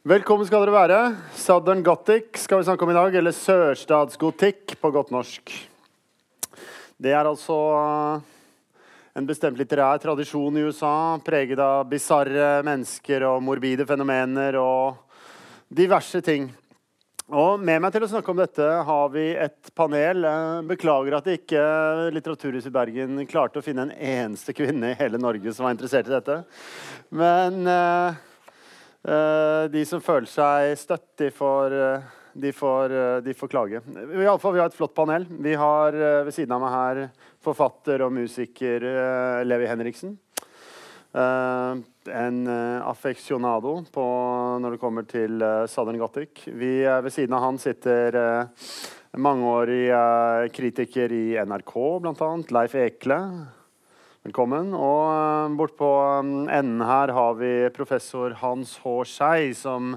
Velkommen skal dere være. Southern Gothic skal vi snakke om i dag, eller sørstatsgotikk på godt norsk. Det er altså en bestemt litterær tradisjon i USA preget av bisarre mennesker og morbide fenomener og diverse ting. Og Med meg til å snakke om dette har vi et panel. Beklager at ikke Litteraturhuset i Bergen klarte å finne en eneste kvinne i hele Norge som var interessert i dette. Men Uh, de som føler seg støtt, de får, uh, de får, uh, de får klage. I alle fall, vi har et flott panel. Vi har ved siden av meg her forfatter og musiker Levi Henriksen. en affeksjonado når det kommer til Southern Gothic. Vi, ved siden av han sitter mangeårig kritiker i NRK, bl.a. Leif Ekle. Velkommen. Og uh, bort på um, enden her har vi professor Hans H. Skei, som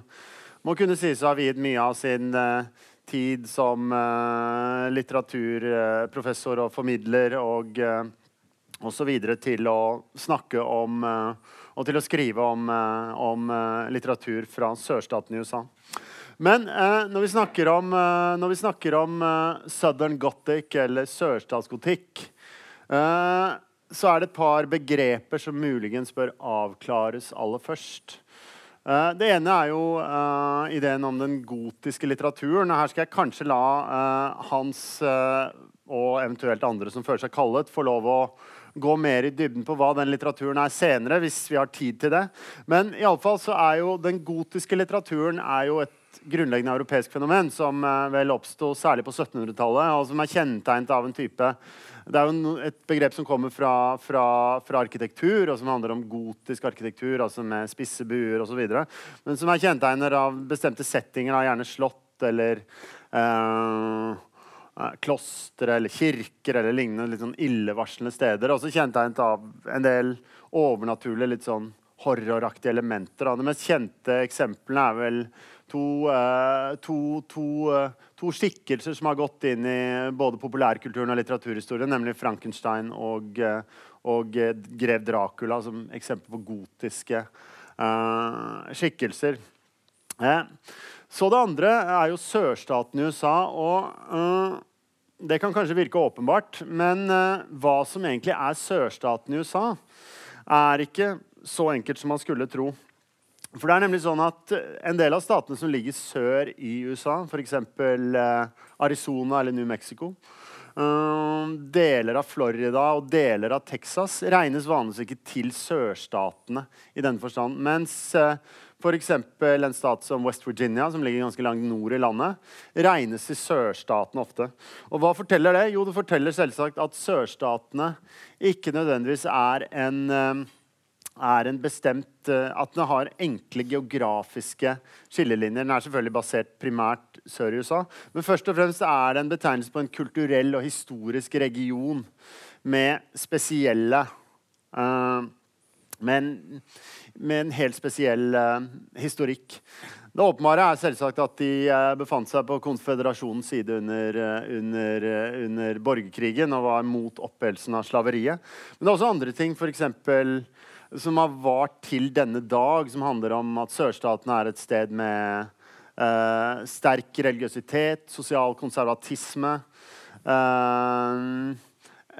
må kunne sies å ha viet mye av sin uh, tid som litteraturprofessor og formidler og uh, osv. til å snakke om og til å skrive om, om litteratur fra sørstaten i USA. Men når vi snakker om, når vi snakker om Southern Gothic eller sørstatsgotikk så er det et par begreper som muligens bør avklares aller først. Uh, det ene er jo uh, ideen om den gotiske litteraturen. Her skal jeg kanskje la uh, Hans og eventuelt andre som føler seg kallet, få lov å gå mer i dybden på hva den litteraturen er senere. hvis vi har tid til det. Men i alle fall så er jo den gotiske litteraturen er jo et grunnleggende europeisk fenomen som vel oppsto særlig på 1700-tallet, og som er kjennetegnet av en type det er jo et begrep som kommer fra, fra, fra, arkitektur, og som handler om gotisk arkitektur, altså med spisse buer osv. Men som er kjennetegner av bestemte settinger, av gjerne slott eller eh, eh, klostre eller kirker eller lignende litt sånn illevarslende steder. Også kjennetegnet av en del overnaturlige, litt sånn horroraktige elementer. De mest kjente eksemplene er vel to, uh, to, to, uh, to, skikkelser som har gått inn i både populærkulturen og litteraturhistorien, nemlig Frankenstein og, uh, og grev Dracula som eksempel på gotiske skikkelser. så det andre er jo sørstaten i USA. og det kan kanskje virke åpenbart, men hva som egentlig er sørstaten i USA, er ikke så enkelt som man skulle tro. For det er nemlig sånn at En del av statene som ligger sør i USA, f.eks. Eh, Arizona eller New Mexico, uh, deler av Florida og deler av Texas regnes vanligvis ikke til sørstatene i denne forstand. Mens uh, f.eks. en stat som West Virginia, som ligger ganske langt nord i landet, regnes til sørstatene ofte. Og hva forteller det? Jo, det forteller selvsagt at sørstatene ikke nødvendigvis er en er en bestemt eh, At den har enkle geografiske skillelinjer. Den er selvfølgelig basert primært sør i USA. Men først og fremst er det en betegnelse på en kulturell og historisk region med spesielle uh, med, en, med, en, helt spesiell uh, historikk. Det åpenbare er selvsagt at de befant seg på konføderasjonens side under, under, under borgerkrigen og var mot opphevelsen av slaveriet. Men det er også andre ting, f.eks som har vart til denne dag, som handler om at sørstatene er et sted med uh, sterk religiøsitet, sosial konservatisme. Uh,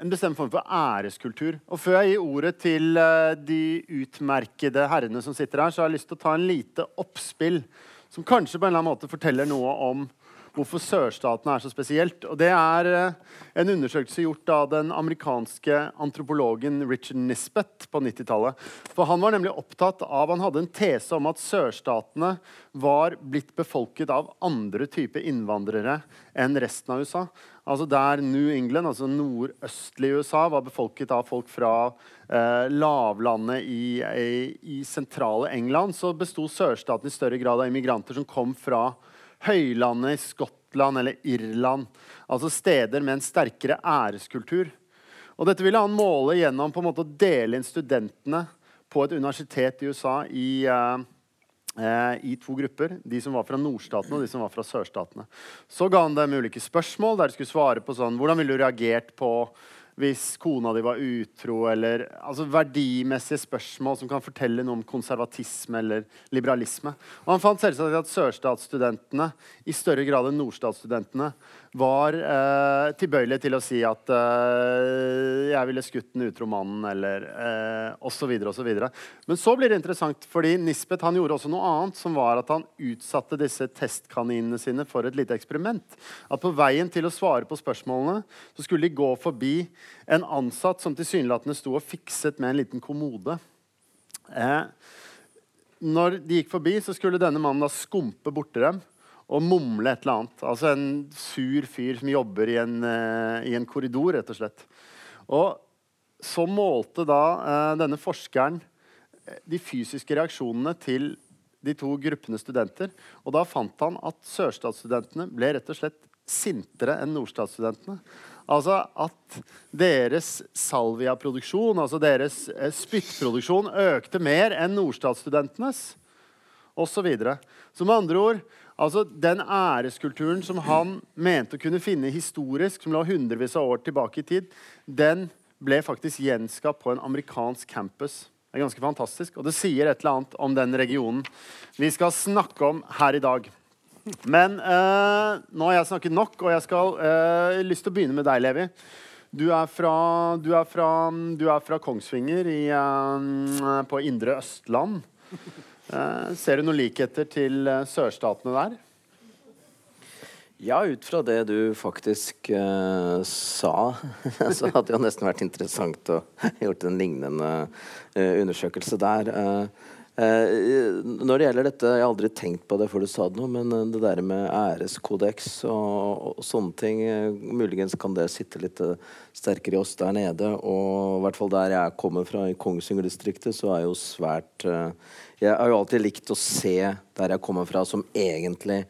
en bestemt form for æreskultur. Og Før jeg gir ordet til uh, de utmerkede herrene som sitter her, så har jeg lyst til å ta en lite oppspill som kanskje på en eller annen måte forteller noe om hvorfor sørstatene er så spesielt. Og Det er eh, en undersøkelse gjort av den amerikanske antropologen Richard Nisbeth på 90-tallet. For Han var nemlig opptatt av, han hadde en tese om at sørstatene var blitt befolket av andre typer innvandrere enn resten av USA. Altså Der New England, altså nordøstlig USA, var befolket av folk fra eh, lavlandet i, i, i sentrale England, så besto sørstaten i større grad av immigranter som kom fra høylandet i Skottland eller Irland. Altså steder med en sterkere æreskultur. Og dette ville han måle gjennom på en måte å dele inn studentene på et universitet i USA i, uh, uh, i to grupper. De som var fra nordstatene, og de som var fra sørstatene. Så ga han dem ulike spørsmål der de skulle svare på sånn Hvordan ville du reagert på hvis kona di var utro, eller altså verdimessige spørsmål som kan fortelle noe om konservatisme eller liberalisme. Og han fant selvsagt at sørstatsstudentene i større grad enn nordstatsstudentene var eh, tilbøyelig til å si at eh, jeg ville skutt den utro mannen, eller eh, osv. osv. Men så blir det interessant, fordi Nisbet han gjorde også noe annet, som var at han utsatte disse testkaninene sine for et lite eksperiment. At på veien til å svare på spørsmålene så skulle de gå forbi en ansatt som tilsynelatende sto og fikset med en liten kommode. Eh, når de gikk forbi, så skulle denne mannen da skumpe borti dem og mumle et eller annet. Altså en sur fyr som jobber i en, uh, i en korridor, rett og slett. Og så målte da uh, denne forskeren eh, de fysiske reaksjonene til de to gruppene studenter. Og da fant han at sørstatsstudentene ble rett og slett sintere enn nordstatsstudentene. Altså at deres salviaproduksjon, altså deres eh, spyttproduksjon, økte mer enn nordstatsstudentenes. Osv. Så, med andre ord altså Den æreskulturen som han mente å kunne finne historisk, som lå hundrevis av år tilbake i tid, den ble faktisk gjenskapt på en amerikansk campus. Det er ganske fantastisk, og det sier et eller annet om den regionen vi skal snakke om her i dag. Men eh, nå har jeg snakket nok, og jeg skal eh, lyst til å begynne med deg, Levi. Du er fra, du er fra, du er fra Kongsvinger i, eh, på indre Østland. Ser du noen likheter til sørstatene der? Ja, ut fra det du faktisk sa, så hadde det jo nesten vært interessant å gjort en lignende undersøkelse der. Eh, når det gjelder dette, Jeg har aldri tenkt på det før du sa det nå, men eh, det der med æreskodeks og, og, sånne ting eh, Muligens kan det sitte litt eh, sterkere i oss der nede. Og i hvert fall der jeg kommer fra, i Kongsvinger-distriktet, så er jo svært eh, Jeg har jo alltid likt å se der jeg kommer fra, som egentlig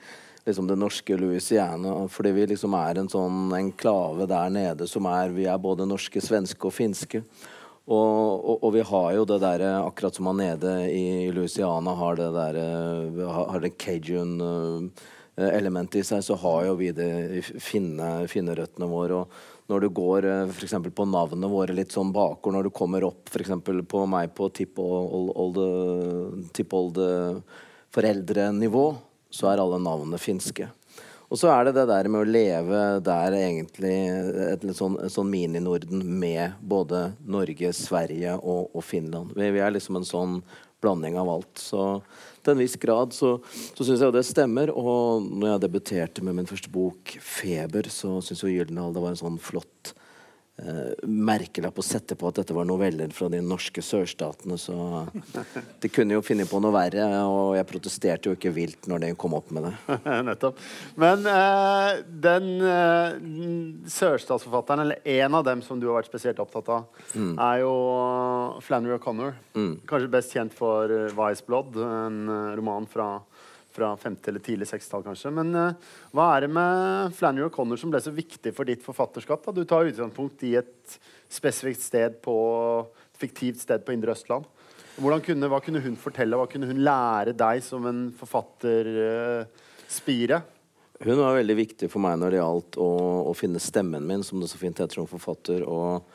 liksom det norske Louisiana. Fordi vi liksom er en sånn enklave der nede som er Vi er både norske, svenske og finske. Og, og, og, vi har jo det derre Akkurat som man nede i Louisiana har det derre Har det cajun-elementet i seg, så har jo vi det finne, finne våre. Og når du går f.eks. på navnene våre litt sånn bakord, når du kommer opp f.eks. på meg på tippoldeforeldrenivå, så er alle navnene finske. Og så er det det der med å leve der egentlig et, litt sånn, sånn mini-Norden med både Norge, Sverige og, og Finland. Vi, vi, er liksom en sånn blanding av alt. Så til en viss grad så, så syns jeg jo det stemmer. Og når jeg debuterte med min første bok, 'Feber', så syns jo Gyldendal det var en sånn flott merkelapp å sette på at dette var noveller fra de norske sørstatene. Så de kunne jo finne på noe verre, og jeg protesterte jo ikke vilt når de kom opp med det. Nettopp. Men uh, den uh, sørstatsforfatteren, eller en av dem som du har vært spesielt opptatt av, mm. er jo Flannery O'Connor. Mm. Kanskje best kjent for Vice Blood, en roman fra fra 50- eller tidlig 60-tall, kanskje. Men uh, hva er det med Flannery O'Connor som ble så viktig for ditt forfatterskap? Da? Du tar utgangspunkt i et spesifikt sted på, fiktivt sted på Indre Østland. Kunne, hva kunne hun fortelle, hva kunne hun lære deg som en forfatterspire? Uh, hun var veldig viktig for meg når det gjaldt å, å finne stemmen min, som det så fint heter som forfatter. og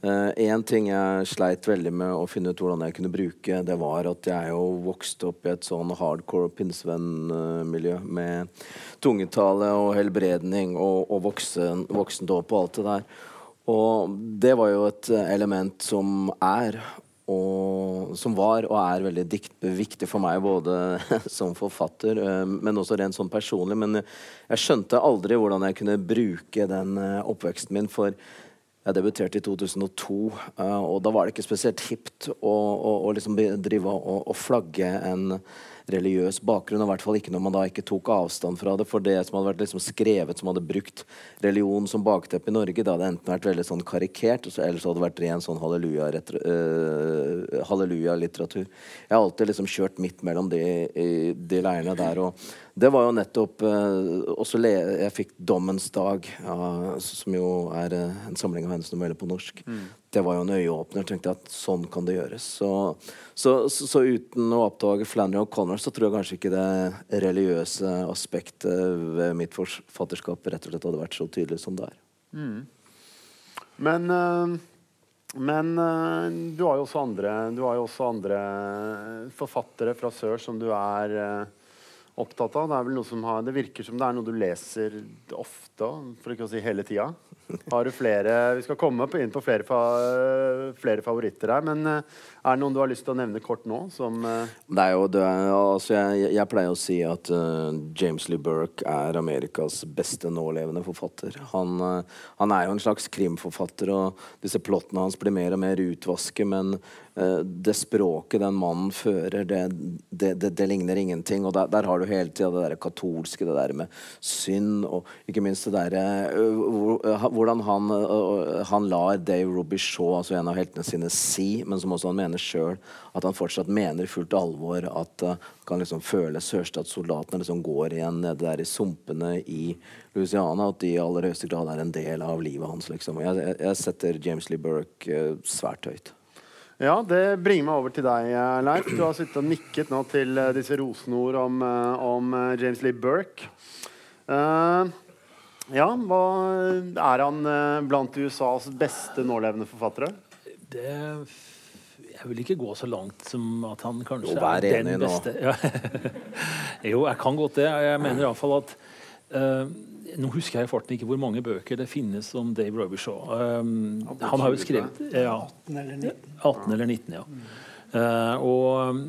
Én uh, ting jeg sleit veldig med å finne ut hvordan jeg kunne bruke, det var at jeg jo vokste opp i et sånn hardcore pinsevennmiljø med tungetale og helbredning og, og voksen, voksendåp og alt det der. Og det var jo et element som er og som var og er veldig dikt, viktig for meg både som forfatter, uh, men også rent sånn personlig. Men jeg skjønte aldri hvordan jeg kunne bruke den oppveksten min. For jeg debuterte i 2002, eh, og da var det ikke spesielt hipt å, å, å liksom drive og, og flagge en religiøs bakgrunn. Og i hvert fall ikke når man da ikke tok avstand fra det. For det som hadde vært liksom skrevet, som hadde brukt religion som bakteppe i Norge, det hadde enten vært veldig sånn karikert, eller så hadde det vært ren sånn halleluja-litteratur. Uh, halleluja jeg har alltid liksom kjørt midt mellom de, de leirene der. og det var jo nettopp uh, også le Jeg fikk 'Dommens dag', ja, som jo er uh, en samling av hennes noveller på norsk. Mm. Det var jo en øyeåpner. tenkte jeg at sånn kan det gjøres. Så, så, så, så uten å oppdage Flannery O'Connor, så tror jeg kanskje ikke det religiøse aspektet ved mitt forfatterskap rett og slett hadde vært så tydelig som det er. Mm. Men, eh, men eh, du har jo også andre jo også andre forfattere fra sør som du er eh, opptatt av. Det har Det virker som det er noe du leser ofte, for ikke å si hele tida. Har du flere? Vi skal komme inn på flere, flere favoritter her, men eh, er det noen du har lyst til å nevne kort nå? Som uh... Det er jo, det altså jeg, jeg pleier å si at uh, James Lee Burke er Amerikas beste nålevende forfatter. Han, uh, han er jo en slags krimforfatter, og disse plottene hans blir mer og mer utvasket, men det språket den mannen fører, det, det, det, det ligner ingenting. Og der, der har du hele tida det der katolske, det der med synd, og ikke minst det derre Hvordan han, han lar Dave Robichaud, altså en av heltene sine, si, men som også han mener sjøl, at han fortsatt mener i fullt alvor at uh, kan liksom føle sørstatssoldatene liksom går igjen nede der i sumpene i Louisiana, at de i aller høyeste grad er en del av livet hans. liksom. Jeg, jeg, jeg setter James Lee Burke uh, svært høyt. Ja, det bringer meg over til deg, eh, Leif. Du har sittet og nikket nå til disse disse rosenord om, om James Lee Burke. Uh, ja, hva er han blant USAs beste nålevende forfattere? Det Jeg vil ikke gå så langt som at han kanskje Jo, er den nå. beste. Ja. jo, jeg kan godt det. Jeg mener iallfall at uh, Nå husker jeg i farten ikke hvor mange bøker det finnes om Dave Robichaud. Um, han har jo skrevet ja, 18 eller 19. 18 eller 19, ja. Uh, og um,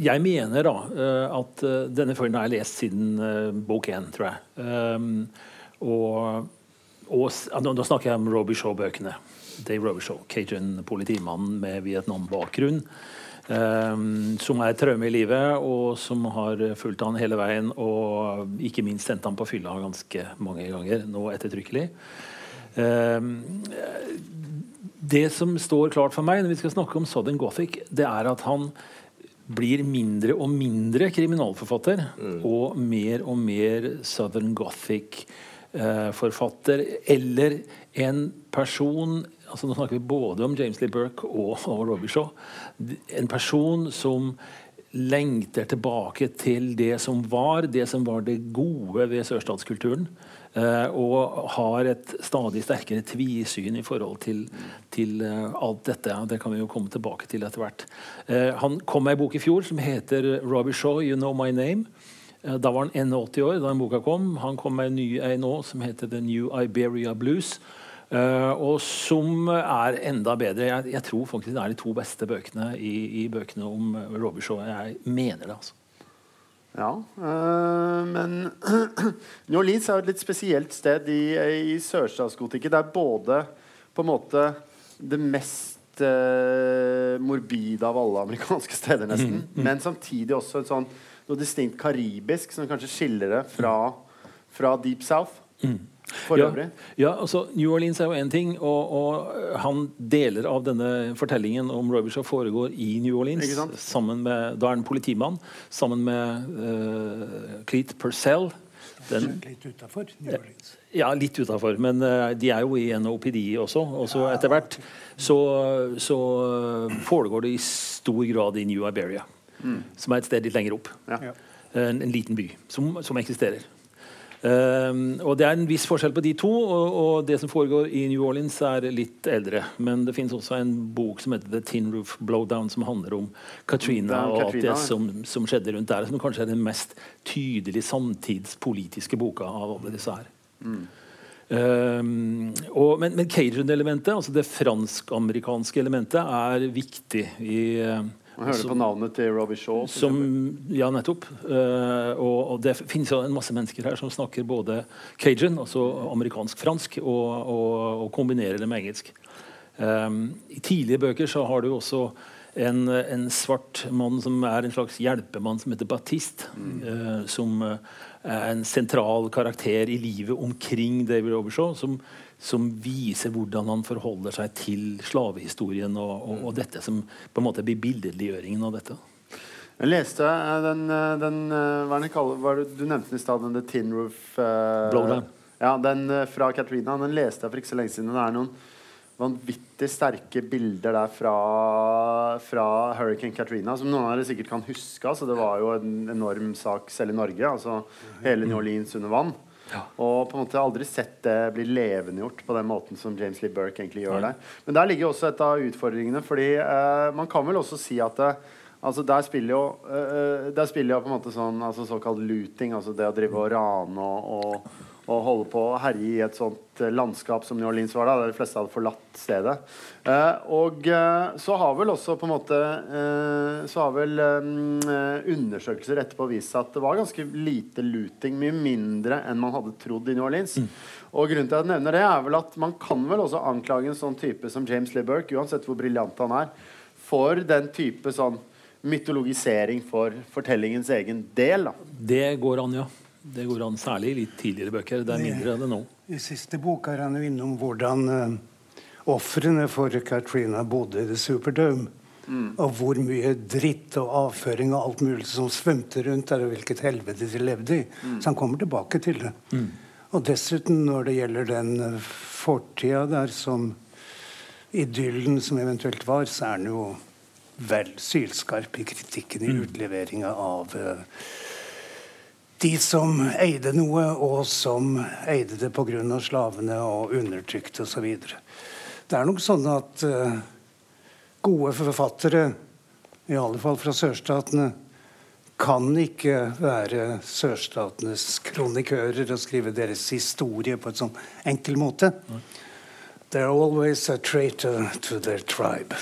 jeg mener da uh, at eh, denne følgen har jeg lest siden uh, bok én, tror jeg. Um, og, og nå, snakker jeg om Robichaud-bøkene. Dave Robichaud, Cajun-politimannen med Vietnam-bakgrunn. Um, som er et traume i livet, og som har fulgt han hele veien. Og ikke minst sendt han på fylla ganske mange ganger, nå ettertrykkelig. Um, det som står klart for meg når vi skal snakke om Southern Gothic, det er at han blir mindre og mindre kriminalforfatter og mer og mer Southern Gothic-forfatter. eller en person altså Nå snakker vi både om James Lee Burke og, og Robichaud. En person som lengter tilbake til det som var, det som var det gode ved sørstatskulturen. eh, og har et stadig sterkere tvisyn i forhold til, til eh, alt dette. Det kan vi jo komme tilbake til etter hvert. Eh, han kom med en bok i fjor som heter 'Robbie Shaw, You Know My Name'. Da var han 81 år da den boka kom. Han kom med en ny ei nå som heter 'The New Iberia Blues'. Eh, og som er enda bedre. Jeg, jeg tror faktisk det er de to beste bøkene i, i bøkene om uh, Robbie Jeg mener det, altså. Ja, øh, men New Orleans er jo et litt spesielt sted i, i sørstatsgotikken. Det er både på en måte det mest øh, morbide av alle amerikanske steder, nesten. Men samtidig også et sånn noe distinkt karibisk som kanskje skiller det fra, fra Deep South. For ja, øvrig. Ja, altså New Orleans er jo én ting, og, og øh, han deler av denne fortellingen om Robichaud foregår i New Orleans. Sammen med, Da er han politimann sammen med uh, Cleet Purcell. Den, Litt utafor New Orleans. ja, litt utafor, men uh, de er jo i NOPD også. Og så etter hvert så, så foregår det i stor grad i New Iberia, som er et sted litt lenger opp. Ja. Ja. En, en liten by som, som eksisterer. Ehm, og Det er en viss forskjell på de to, og, og det som foregår i New Orleans, er litt eldre. Men det finnes også en bok som heter The Tin Roof Blowdown, som handler om Katrina og alt det som, som skjedde rundt der. Som kanskje er den mest tydelige samtidspolitiske boka av alle disse her. Um, og, men men Cajun-elementet, altså det fransk-amerikanske elementet, er viktig i eh, Man hører som, på navnet til Robbie Shaw. som, ja, nettopp. Uh, og, og det finnes jo en masse mennesker her som snakker både cajun, altså amerikansk-fransk, og, og, og kombinerer det med engelsk. Um, I tidlige bøker så har du også en, en svart mann som er en slags hjelpemann som heter Batiste. Uh, som eh, er en sentral karakter i livet omkring David Robershaw. Som, som viser hvordan han forholder seg til slavehistorien og, og, og dette som på en måte blir billedliggjøringen av dette. Jeg leste eh, den, eh, den eh, Hva er den kaller er Du nevnte den i stad, den The Tin Roof eh, Ja, den fra Katrina. Den leste jeg for ikke så lenge siden. Det er noen vanvittig sterke bilder der fra, fra Hurricane Katrina, som noen av dere sikkert kan huske. Altså, det var jo en enorm sak selv i Norge. Altså hele New Orleans under vann. Og på en måte aldri sett det bli levendegjort på den måten som James Lee Burke egentlig gjør der. Men der ligger også et av utfordringene, fordi eh, man kan vel også si at det, altså der spiller jo eh, Der spiller jo på en måte sånn altså såkalt looting, altså det å drive og rane og, og, og holde på å herje i et sånt eh, landskap som New Orleans var da, der de fleste hadde forlatt stedet. Eh, og eh, så har vel også på en måte eh, Så har vel undersøkelser etterpå vist seg at det var ganske lite looting. Mye mindre enn man hadde trodd i New Orleans. Og grunnen til at jeg nevner det, er vel at man kan vel også anklage en sånn type som James LeBurke, uansett hvor briljant han er, for den type sånn mytologisering for fortellingens egen del. da. Det går an, ja. Det går an Særlig i litt tidligere bøker. Det er mindre enn det nå. I siste bok er han jo innom hvordan uh, ofrene for Katrina bodde i The Superdome. Og hvor mye dritt og avføring og alt mulig som svømte rundt der, og hvilket helvete de levde i. Så han kommer tilbake til det. Og dessuten, når det gjelder den uh, fortida der som idyllen som eventuelt var, så er han jo vel sylskarp i kritikken i utleveringa av uh, de som eide noe, og som eide det pga. slavene og undertrykte osv. Det er nok sånn at eh, gode forfattere, i alle fall fra sørstatene, kan ikke være sørstatenes kronikører og skrive deres historie på en sånn enkel måte. They're always a traitor to their tribe.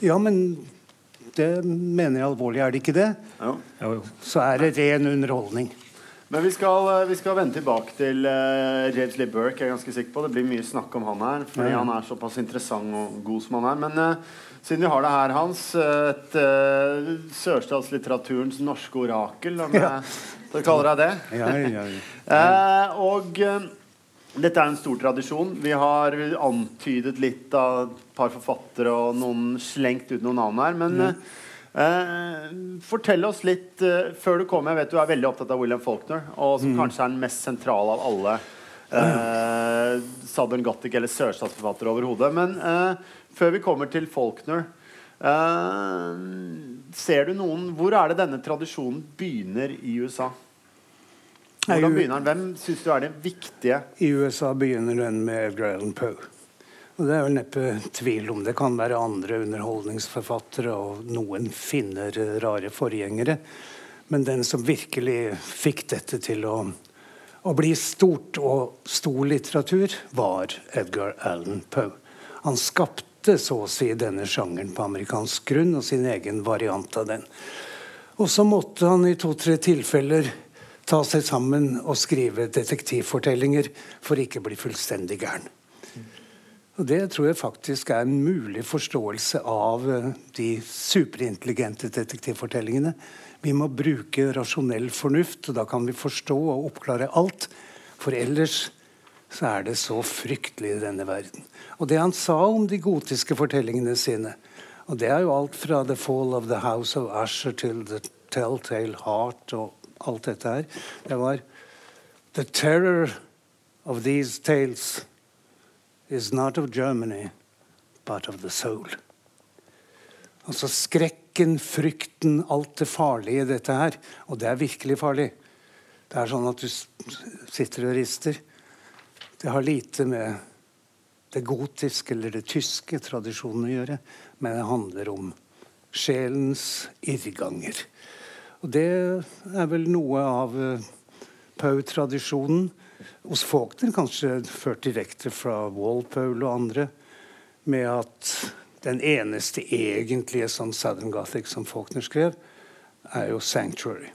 Ja, men det mener jeg alvorlig. Er det ikke det? Jo, jo. Så er det ren underholdning. Men vi skal, eh, vi skal vende tilbake til uh, James Lee Burke. Jeg er ganske sikker på Det blir mye snakk om han her, fordi han er såpass interessant og god som han er. Men uh, siden vi har det her, Hans, eh, et uh, sørstatslitteraturens norske orakel, om Ja. jeg kaller deg det. Ja, ja, ja. Eh, og eh, dette er en stor tradisjon. Vi har antydet litt av et par forfattere og noen slengt ut noen navn her. Men mm. eh, fortell oss litt eh, før du kommer. Jeg vet du er veldig opptatt av William Faulkner, og som kanskje er den mest sentrale av alle eh, Southern Gothic eller sørstatsforfattere overhodet. Men eh, før vi kommer til Faulkner eh, Ser du noen Hvor er det denne tradisjonen begynner i USA? Hvordan begynner den? Hvem syns du er det viktige? I USA begynner den med Edgar Allan Poe. Og det er vel neppe tvil om det kan være andre underholdningsforfattere, og noen finner rare forgjengere. Men den som virkelig fikk dette til å, å bli stort og stor litteratur, var Edgar Allan Poe. Han skapte så å si denne sjangeren på amerikansk grunn, og sin egen variant av den. Og så måtte han i to-tre tilfeller ta seg sammen og skrive detektivfortellinger for ikke å bli fullstendig gæren. Og Det tror jeg faktisk er en mulig forståelse av eh, de superintelligente detektivfortellingene. Vi må bruke rasjonell fornuft, og da kan vi forstå og oppklare alt. For ellers så er det så fryktelig i denne verden. Og det han sa om de gotiske fortellingene sine, og det er jo alt fra The Fall of the House of Usher til The Telltale Heart og alt dette her, det var The terror of these tales is not of Germany, but of the soul. Altså skrekken, frykten, alt det farlige i dette her. Og det er virkelig farlig. Det er sånn at du sitter og rister. Det har lite med det gotiske eller det tyske tradisjonen å gjøre, men det handler om sjelens irrganger. Og det er vel noe av uh, Poe-tradisjonen. Hos Faulkner kanskje ført direkte fra Walpole og andre, med at den eneste egentlige sånn Southern Gothic som Faulkner skrev, er jo 'Sanctuary'.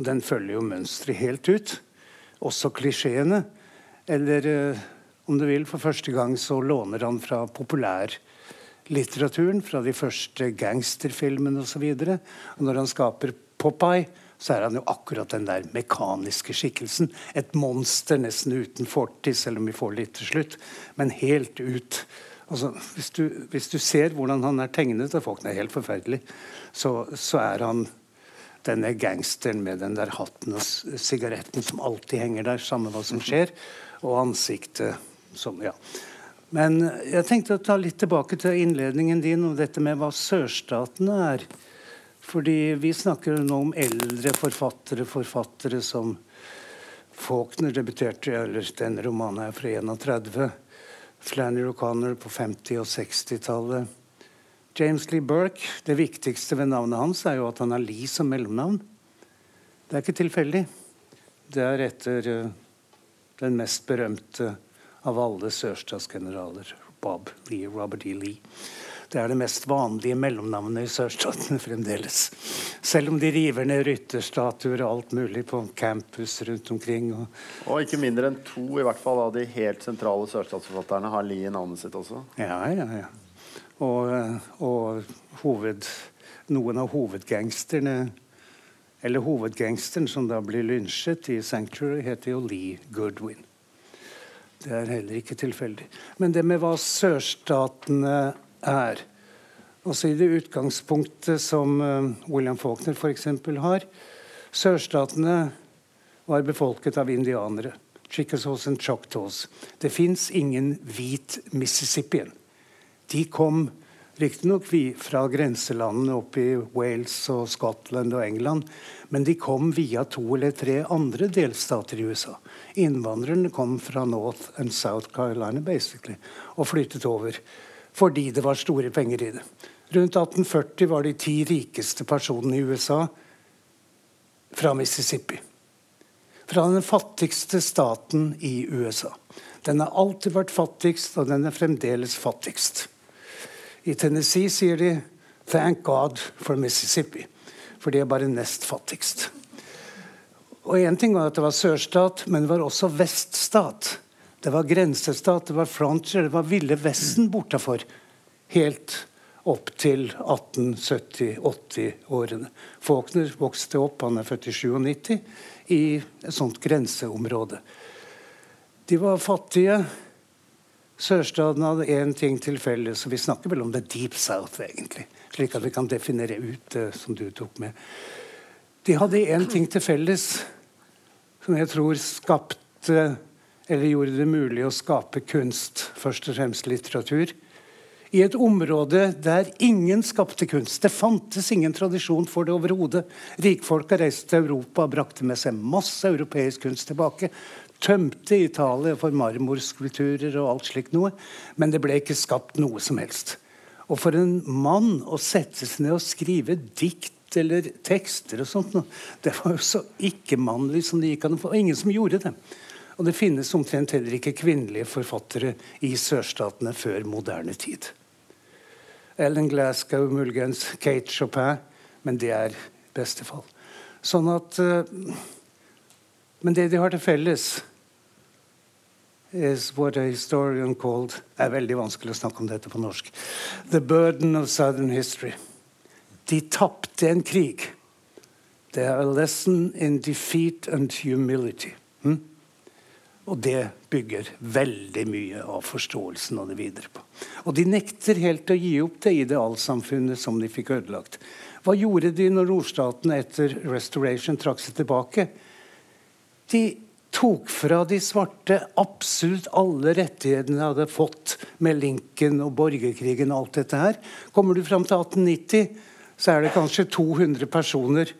Og den følger jo mønsteret helt ut. Også klisjeene. Eller eh, om du vil, for første gang så låner han fra populærlitteraturen, fra de første gangsterfilmene osv. Og, så og når han skaper Popeye, så er han jo akkurat den der mekaniske skikkelsen. Et monster nesten uten fortid, selv om vi får litt til slutt. Men helt ut. Altså, hvis, du, hvis du ser hvordan han er tegnet, og folk er helt forferdelig, så, så er han denne gangsteren med den der hatten og sigaretten som alltid henger der, samme hva som skjer, og ansiktet som Ja. Men jeg tenkte å ta litt tilbake til innledningen din om dette med hva sørstatene er. Fordi vi snakker nå om eldre forfattere, forfattere som Faulkner debuterte eller Den romanen er fra 31. Flannery O'Connor på 50- og 60-tallet. James Lee Burke, Det viktigste ved navnet hans er jo at han har Lee som mellomnavn. Det er ikke tilfeldig. Det er etter uh, den mest berømte av alle sørstatsgeneraler, Bob Lee, Robert E. Lee. Det er det mest vanlige mellomnavnet i sørstatene fremdeles. Selv om de river ned rytterstatuer og alt mulig på campus rundt omkring. Og, og ikke mindre enn to i hvert fall av de helt sentrale sørstatsforfatterne har Lie i navnet sitt også. Ja, ja, ja. Og, og hoved, noen av hovedgangsterne eller hovedgangsteren som da blir lynsjet i Sanctuary, heter jo Lee Goodwin. Det er heller ikke tilfeldig. Men det med hva sørstatene er Altså I det utgangspunktet som uh, William Faulkner f.eks. har Sørstatene var befolket av indianere. Chickasaws and Choctaws. Det fins ingen hvit Mississippien. De kom riktignok fra grenselandene opp i Wales og Scotland og England, men de kom via to eller tre andre delstater i USA. Innvandrerne kom fra North and South Carolina basically, og flyttet over fordi det var store penger i det. Rundt 1840 var de ti rikeste personene i USA fra Mississippi. Fra den fattigste staten i USA. Den har alltid vært fattigst, og den er fremdeles fattigst. I Tennessee sier de 'Thank God for Mississippi', for de er bare nest fattigst. Og Én ting var at det var sørstat, men det var også veststat. Det var grensestat, det var frontier, det var Ville Vesten bortafor. Helt opp til 1870-80-årene. Faulkner vokste opp, han er født i 97, i et sånt grenseområde. De var fattige. Sørstaten hadde én ting til felles, og vi snakker vel om the deep south, egentlig. Slik at vi kan definere ut det som du tok med. De hadde én ting til felles som jeg tror skapte eller gjorde det mulig å skape kunst, først og fremst litteratur, i et område der ingen skapte kunst. Det fantes ingen tradisjon for det overhodet. Rikfolka reiste til Europa og brakte med seg masse europeisk kunst tilbake. Tømte Italia for marmorskulpturer og alt slikt noe. Men det ble ikke skapt noe som helst. Og for en mann å sette seg ned og skrive dikt eller tekster og sånt, det var jo så ikke-mannlig som det gikk an å få. Ingen som gjorde det. Og det finnes omtrent heller ikke kvinnelige forfattere i sørstatene før moderne tid. Ellen Glasgow, muligens Kate Chopin, men det er i beste fall. Sånn at uh, Men det de har til felles, is what a historian called Det er veldig vanskelig å snakke om dette på norsk. The burden of southern history. De tapte en krig. They are a lesson in defeat and humility. Hm? Og det bygger veldig mye av forståelsen av det videre på. Og de nekter helt å gi opp det idealsamfunnet som de fikk ødelagt. Hva gjorde de når nordstatene etter restoration trakk seg tilbake? De tok fra de svarte absolutt alle rettighetene de hadde fått med Lincoln og borgerkrigen og alt dette her. Kommer du fram til 1890, så er det kanskje 200 personer,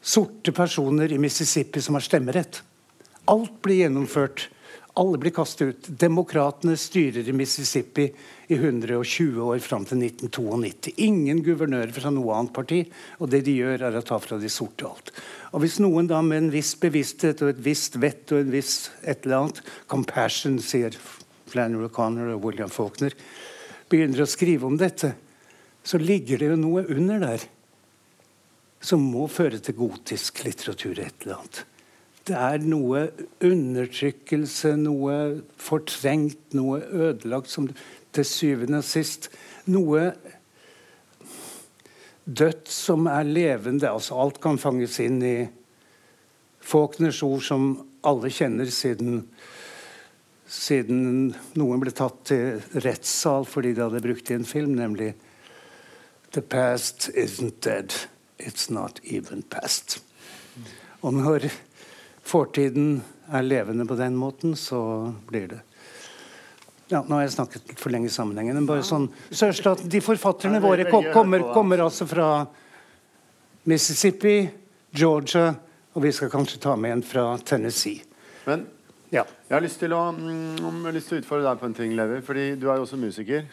sorte personer i Mississippi som har stemmerett. Alt blir gjennomført. Alle blir kastet ut. Demokratene styrer i Mississippi i 120 år fram til 1992. Ingen guvernører fra noe annet parti. Og det de gjør, er å ta fra de sorte alt. Og Hvis noen da med en viss bevissthet og et visst vett og en viss et eller annet compassion, sier Flannery O'Connor og William Faulkner, begynner å skrive om dette, så ligger det jo noe under der som må føre til gotisk litteratur et eller annet. Det er noe undertrykkelse, noe fortrengt, noe ødelagt som til syvende og sist Noe dødt som er levende. Altså alt kan fanges inn i Faulkners ord, som alle kjenner siden, siden noen ble tatt til rettssal fordi de hadde brukt i en film, nemlig The past isn't dead. It's not even past. Og når fortiden er levende på den måten, så blir det ja, Nå har jeg snakket litt for lenge i sammenhengen. Men bare sånn, Sørstaten, De forfatterne våre kommer, kommer altså fra Mississippi, Georgia, og vi skal kanskje ta med en fra Tennessee. Men Ja. jeg har lyst til å, mm, lyst til å utfordre deg på en ting, Levi. Fordi du er jo også musiker.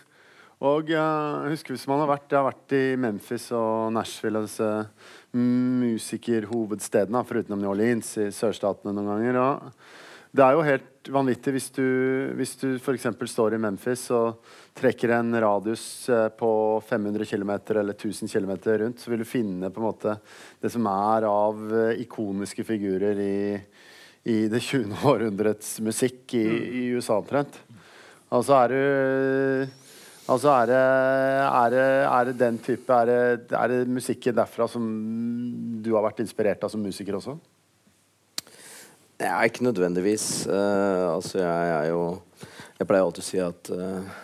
Og uh, husker hvis man har vært Jeg har vært i Memphis og Nashville og disse musikerhovedstedene, foruten New Orleans, i sørstatene noen ganger. Og det er jo helt vanvittig hvis du, hvis du f.eks. står i Memphis og trekker en radius eh, på 500 km eller 1000 km rundt, så vil du finne på en måte det som er av eh, ikoniske figurer i, i det 20. århundrets musikk i, i USA omtrent. så er du Altså er det, er, det, er det den type er det, er det musikken derfra som du har vært inspirert av som musiker også? Ja, ikke nødvendigvis. Uh, altså, jeg er jo Jeg pleier alltid å si at uh,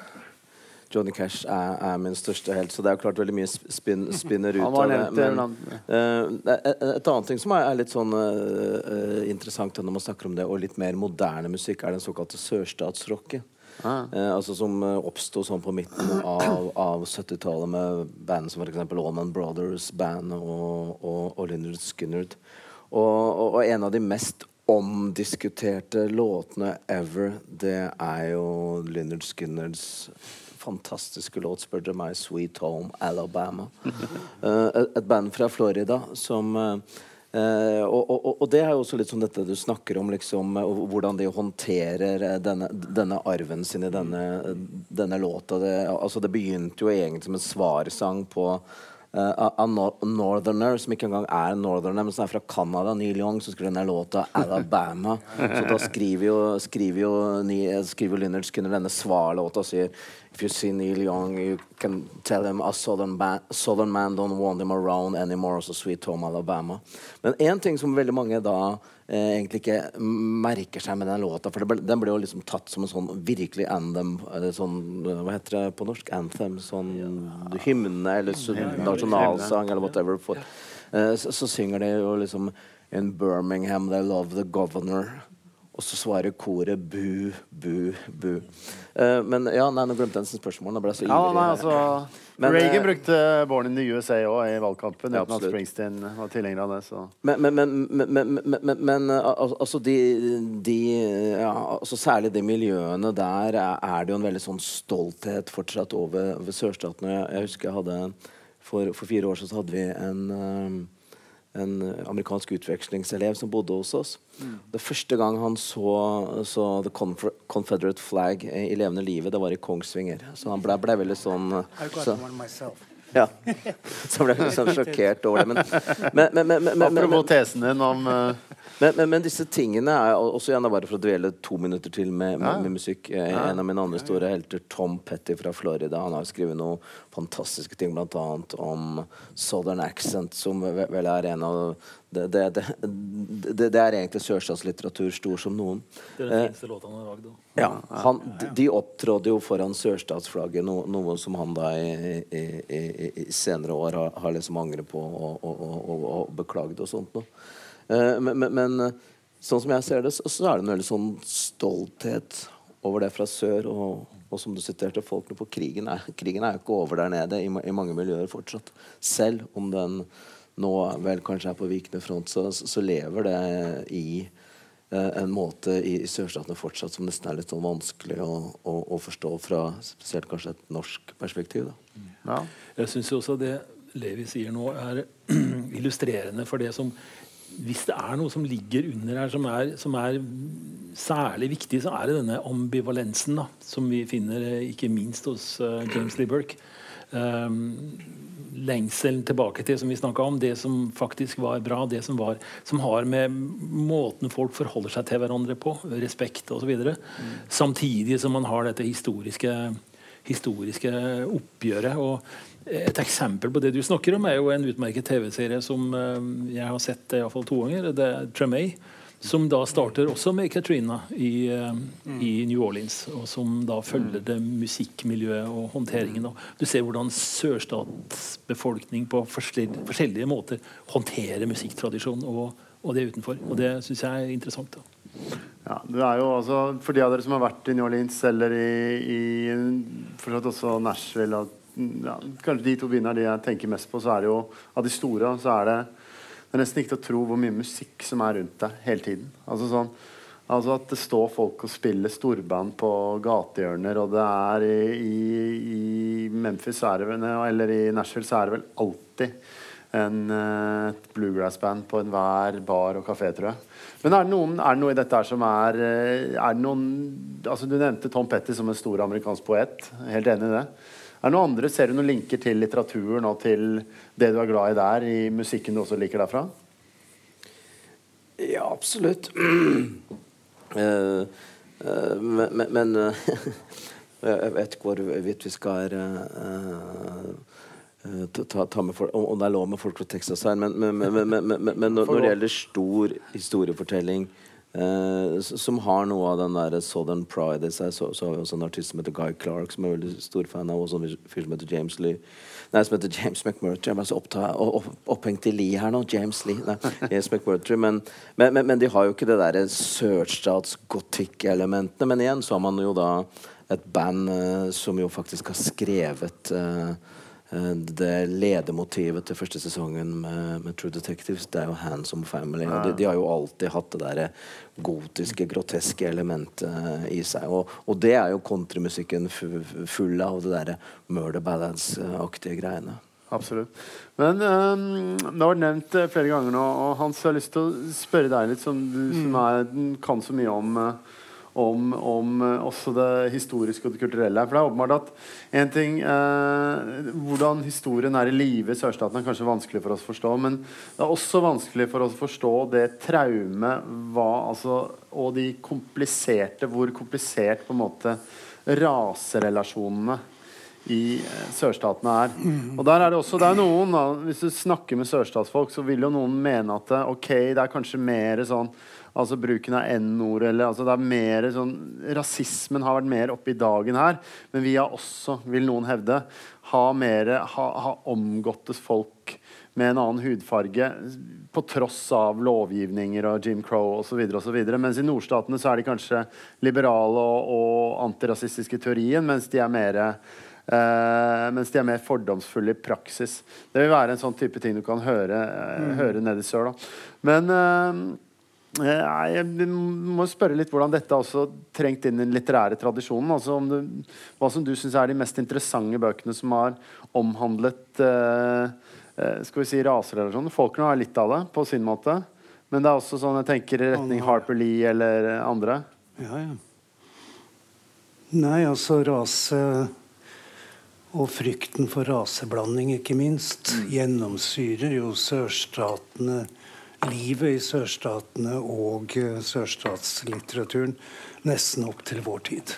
Johnny Cash er, er min største helt, så det er jo klart veldig mye spin, spinner ut av det. Men eh, et, et annet ting som er, er litt sånn eh, interessant når man snakker om det, og litt mer moderne musikk, er den såkalte sørstatsrocken. Ah. Eh, altså Som uh, oppsto sånn på midten av, av 70-tallet med band som f.eks. Allman Brothers Band og, og, og Lynyrd Skynyrd. Og, og, og en av de mest omdiskuterte låtene ever, det er jo Lynyrd Skynyrds fantastiske låt, spør dere meg, 'Sweet Home Alabama'. Eh, et band fra Florida som eh, Eh, og, og, og det er jo også litt sånn dette du snakker om, liksom, eh, hvordan de håndterer eh, denne, denne arven sin i denne, denne låta. Det, altså, det begynte jo egentlig som en svarsang på uh, av Northerner, som ikke engang er Northerner, men som er fra Canada. Neil Young, som skrev denne låta 'Alabama'. Så da skriver jo, skriver jo, skriver Lynyrd Skinner denne svarlåta og sier If you see Neil Young, you can tell him a southern, southern man don't want him around anymore. Så Sweet Home Alabama. Men én ting som veldig mange da eh, egentlig ikke merker seg med den låta, for ble, den ble jo liksom tatt som en sånn virkelig anthem sånn, Hva heter det på norsk? Anthem? Sånn hymne eller nasjonalsang eller whatever. For, eh, så, så synger de jo liksom In Birmingham they love the governor. Og så svarer koret bu, bu, bu. Eh, men ja, nei, nå glemte jeg. Nå ble så Ja, nei, altså Men, Reagan eh, brukte 'Born in the USA' òg i valgkampen, Ja, at absolutt. Springsteen var tilhenger av det. Så. Men, men, men, men, men, men, men, men eh, al- altså de, de ja, altså Særlig de miljøene der er, det jo en veldig sånn stolthet fortsatt over, over sørstatene. Jeg, jeg husker jeg hadde for, for fire år siden så hadde vi en en amerikansk utvekslingselev som bodde hos oss. Det første gang han så, så The Confederate Flag i i levende livet, det var i Kongsvinger. Så han ble, ble veldig sånn got så, ja. Så ble jeg sånn sjokkert over det. Men, men, men, men, men, men, Apropos tesen din om eh, men, men, men disse tingene er og- også gjerne bare for å dvele to minutter til med, med, med musikk. Ja. En av mine andre store helter, Tom Petty fra Florida, han har skrevet noen fantastiske ting, bl.a. om Southern Accent, som vel er en av Det, det, det, det, det er egentlig sørstatslitteratur stor som noen. Det er Eh, den fineste låta han har lagd. da. ja, han, de, opptrådde opptrådte jo foran sørstatsflagget, no, noe som han da i, i, i, i senere år har, har liksom angret på og, og, og, og, og beklaget og sånt noe. Eh, men, men, men eh, sånn som jeg ser det, så, så er det en veldig sånn stolthet over det fra sør. Og, og som du siterte, folkene på krigen er, krigen er jo ikke over der nede i, i mange miljøer fortsatt. Selv om den nå vel kanskje er på vikende front, så, så lever det i eh, en måte i, i sørstatene fortsatt som nesten er litt sånn vanskelig å, å, å forstå fra spesielt kanskje et norsk perspektiv. Da. ja. Jeg syns også det Levi sier nå, er illustrerende for det som Hvis det er noe som ligger under her som er, som er særlig viktig, så er det denne ambivalensen da, som vi finner eh, ikke minst hos uh, James Lee Burke. Um, lengselen tilbake til som vi snakka om, det som faktisk var bra, det som, var, som har med måten folk forholder seg til hverandre på, respekt osv. Mm. Samtidig som man har dette historiske historiske oppgjøret. Og et eksempel på det du snakker om, er jo en utmerket TV-serie som eh, jeg har sett i fall to ganger. Det er Tremay. Som da starter også med Katrina i, eh, i New Orleans. Og som da følger det musikkmiljøet og håndteringen. Du ser hvordan sørstatsbefolkning på forskjellige, måter håndterer musikktradisjon og, og det utenfor. Og det syns jeg er interessant. da. Ja, det er jo altså, For de av dere som har vært i New Orleans eller i, i også Nashville og, ja, Kanskje de to byene er de jeg tenker mest på. Så er det jo Av de store så er det Det er nesten ikke til å tro hvor mye musikk som er rundt deg hele tiden. Altså sånn Altså at det står folk og spiller storband på gatehjørner, og det er i, i, Memphis er det vel, eller i Nashville så er det vel alltid en et bluegrass-band på enhver bar og kafé, tror jeg. Men er det, noen, er det noe i dette her som er, uh, er det noen altså Du nevnte Tom Petty som en stor amerikansk poet. Helt enig i det. Er det noen andre, Ser du noen linker til litteraturen og til det du er glad i der, i musikken du også liker derfra? Ja, absolutt. Uh, uh, men, men uh, jeg vet ikke hvorvidt vi skal ta, ta, med folk, om det er lov med folk fra Texas her. Men, men, men når, det gjelder stor historiefortelling som har noe av den der Southern pride i seg, så, så har vi også en artist som heter Guy Clark, som er veldig stor fan av, og en fyr som heter James Lee. Nei, som heter James McMurtry. Jeg er bare så opptatt, opp, opphengt i Lee her nå. James Lee. Nei, James McMurtry. Men, men, men, men, de har jo ikke det derre sørstatsgotikk-elementene. Men igjen så har man jo da et band uh, som jo faktisk har skrevet uh, det ledemotivet til første sesongen med, med, True Detectives, det er jo Handsome Family. Og de, de, har jo alltid hatt det der gotiske, groteske elementet i seg. Og, og det er jo countrymusikken full av, det derre murder ballads-aktige greiene. Absolutt. Men um, det har vært nevnt eh, flere ganger nå, og Hans, jeg har lyst til å spørre deg litt, som du som mm. er, kan så mye om uh, om, om, eh, også det historiske og det kulturelle. For det er åpenbart at en ting eh, Hvordan historien er i live i sørstaten, er kanskje vanskelig for oss å forstå. Men det er også vanskelig for oss å forstå det traumet altså, og de kompliserte Hvor komplisert på en måte raserelasjonene i eh, sørstatene er. Og der er det også, det er noen da, Hvis du snakker med sørstatsfolk, så vil jo noen mene at ok, det er kanskje mer sånn Altså bruken av n-ord eller altså det er mer sånn Rasismen har vært mer oppe i dagen her. Men vi har også, vil noen hevde, ha mer ha, ha omgåttes folk med en annen hudfarge på tross av lovgivninger og Jim Crow osv. Mens i nordstatene så er de kanskje liberale og, og antirasistiske teorien, mens de er mer Uh, mens de er mer fordomsfulle i praksis. Det vil være en sånn type ting du kan høre, uh, mm. høre nede i sør. Da. Men uh, jeg må spørre litt hvordan dette også trengt inn i den litterære tradisjonen. altså du, Hva som du syns er de mest interessante bøkene som har omhandlet skal vi si raserelasjoner. Folkene har litt av det på sin måte. Men det er også sånn jeg tenker i retning Harper Lee eller andre. Ja, ja. Nei, altså rase og frykten for raseblanding, ikke minst, mm. gjennomsyrer jo sørstatene livet i sørstatene og eh, sørstatslitteraturen nesten opp til vår tid.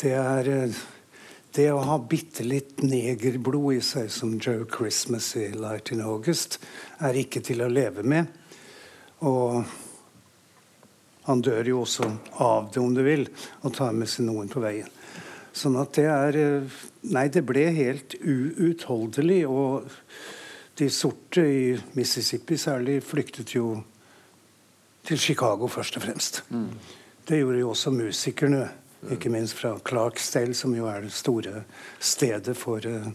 Det er eh, det å ha bitte litt negerblod i seg, som Joe Christmas i 'Light in August', er ikke til å leve med. Og han dør jo også av det, om du vil, og tar med seg noen på veien. Sånn at det er eh, Nei, det ble helt uutholdelig. og de sorte i Mississippi særlig flyktet jo til Chicago først og fremst. Mm. Det gjorde jo også musikerne, ikke minst fra Clarksdale, som jo er det store stedet for uh,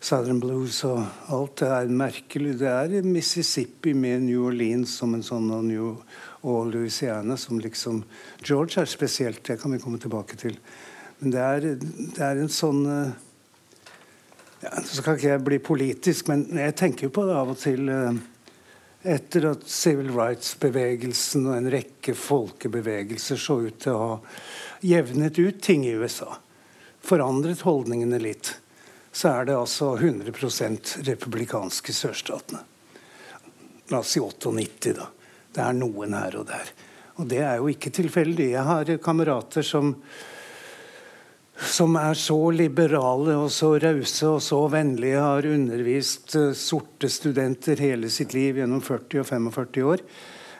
Southern Blues og alt. Det er merkelig. Det er Mississippi med New Orleans som en sånn og, New, og Louisiana som liksom George er spesielt, det kan vi komme tilbake til. Men det er, det er en sånn uh, ja, så skal ikke jeg bli politisk, men jeg tenker jo på det av og til eh, Etter at civil rights-bevegelsen og en rekke folkebevegelser så ut til å ha jevnet ut ting i USA, forandret holdningene litt, så er det altså 100 republikanske sørstatene. La oss si 98, da. Det er noen her og der. Og det er jo ikke tilfeldig. Jeg har kamerater som som er så liberale og så rause og så vennlige, har undervist uh, sorte studenter hele sitt liv gjennom 40 og 45 år.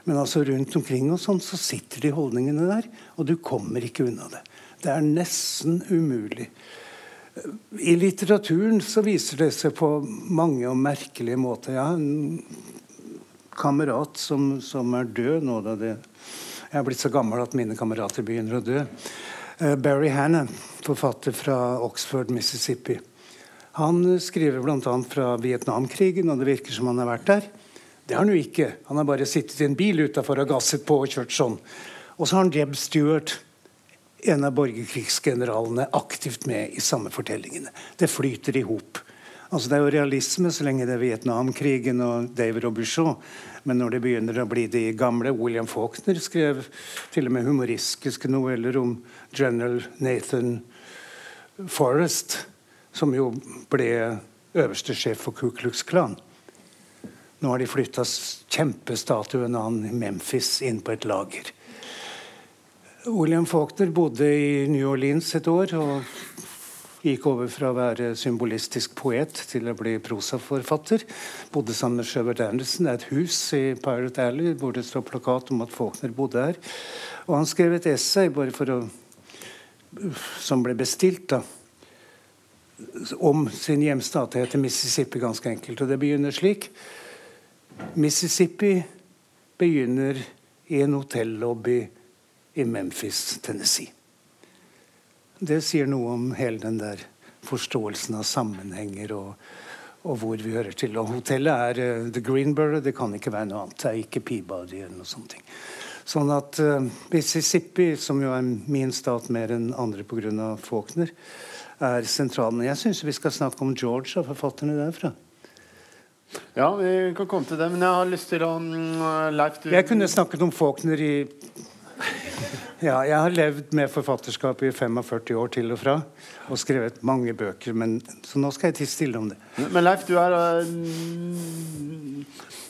Men altså rundt omkring og sånn, så sitter de holdningene der, og du kommer ikke unna det. Det er nesten umulig. I litteraturen så viser det seg på mange og merkelige måter. Jeg har en kamerat som, som er død nå. Da det, jeg er blitt så gammel at mine kamerater begynner å dø. Uh, Barry Hannan forfatter fra Oxford, Mississippi. Han skriver bl.a. fra Vietnamkrigen, og det virker som han har vært der. Det har han jo ikke. Han har bare sittet i en bil utafor og gasset på og kjørt sånn. Og så har han Jeb Stewart, en av borgerkrigsgeneralene, aktivt med i samme fortellingene. Det flyter i hop. Altså, det er jo realisme så lenge det er Vietnamkrigen og David Robuchon. Men når det begynner å bli de gamle William Faulkner skrev til og med humoristiske noveller om general Nathan Forrest, som jo ble øverste sjef for Ku Klux Klan. Nå har de flytta kjempestatuen av han i Memphis inn på et lager. William Faulkner bodde i New Orleans et år og gikk over fra å være symbolistisk poet til å bli prosaforfatter. Bodde sammen med Sjøbert Andersen. Det er et hus i Pirate Alley hvor det står plakat om at Faulkner bodde her. Og han skrev et essay bare for å, som ble bestilt, da om sin hjemstat. Det heter Mississippi, ganske enkelt. Og det begynner slik. Mississippi begynner i en hotellobby i Memphis, Tennessee. Det sier noe om hele den der forståelsen av sammenhenger og, og hvor vi hører til. Og hotellet er uh, The Greenborough, det kan ikke være noe annet. Det er ikke Peabody eller noe sånt. Sånn at uh, Mississippi, som jo er min stat mer enn andre pga. Faulkner, er sentralen. Jeg syns vi skal snakke om George og forfatterne derfra. Ja, vi kan komme til det, men jeg har lyst til å mm, Leif, du Jeg kunne snakket om Faulkner i ja, jeg har levd med forfatterskap i 45 år til og fra. Og skrevet mange bøker, men, så nå skal jeg tie stille om det. Men Leif, du er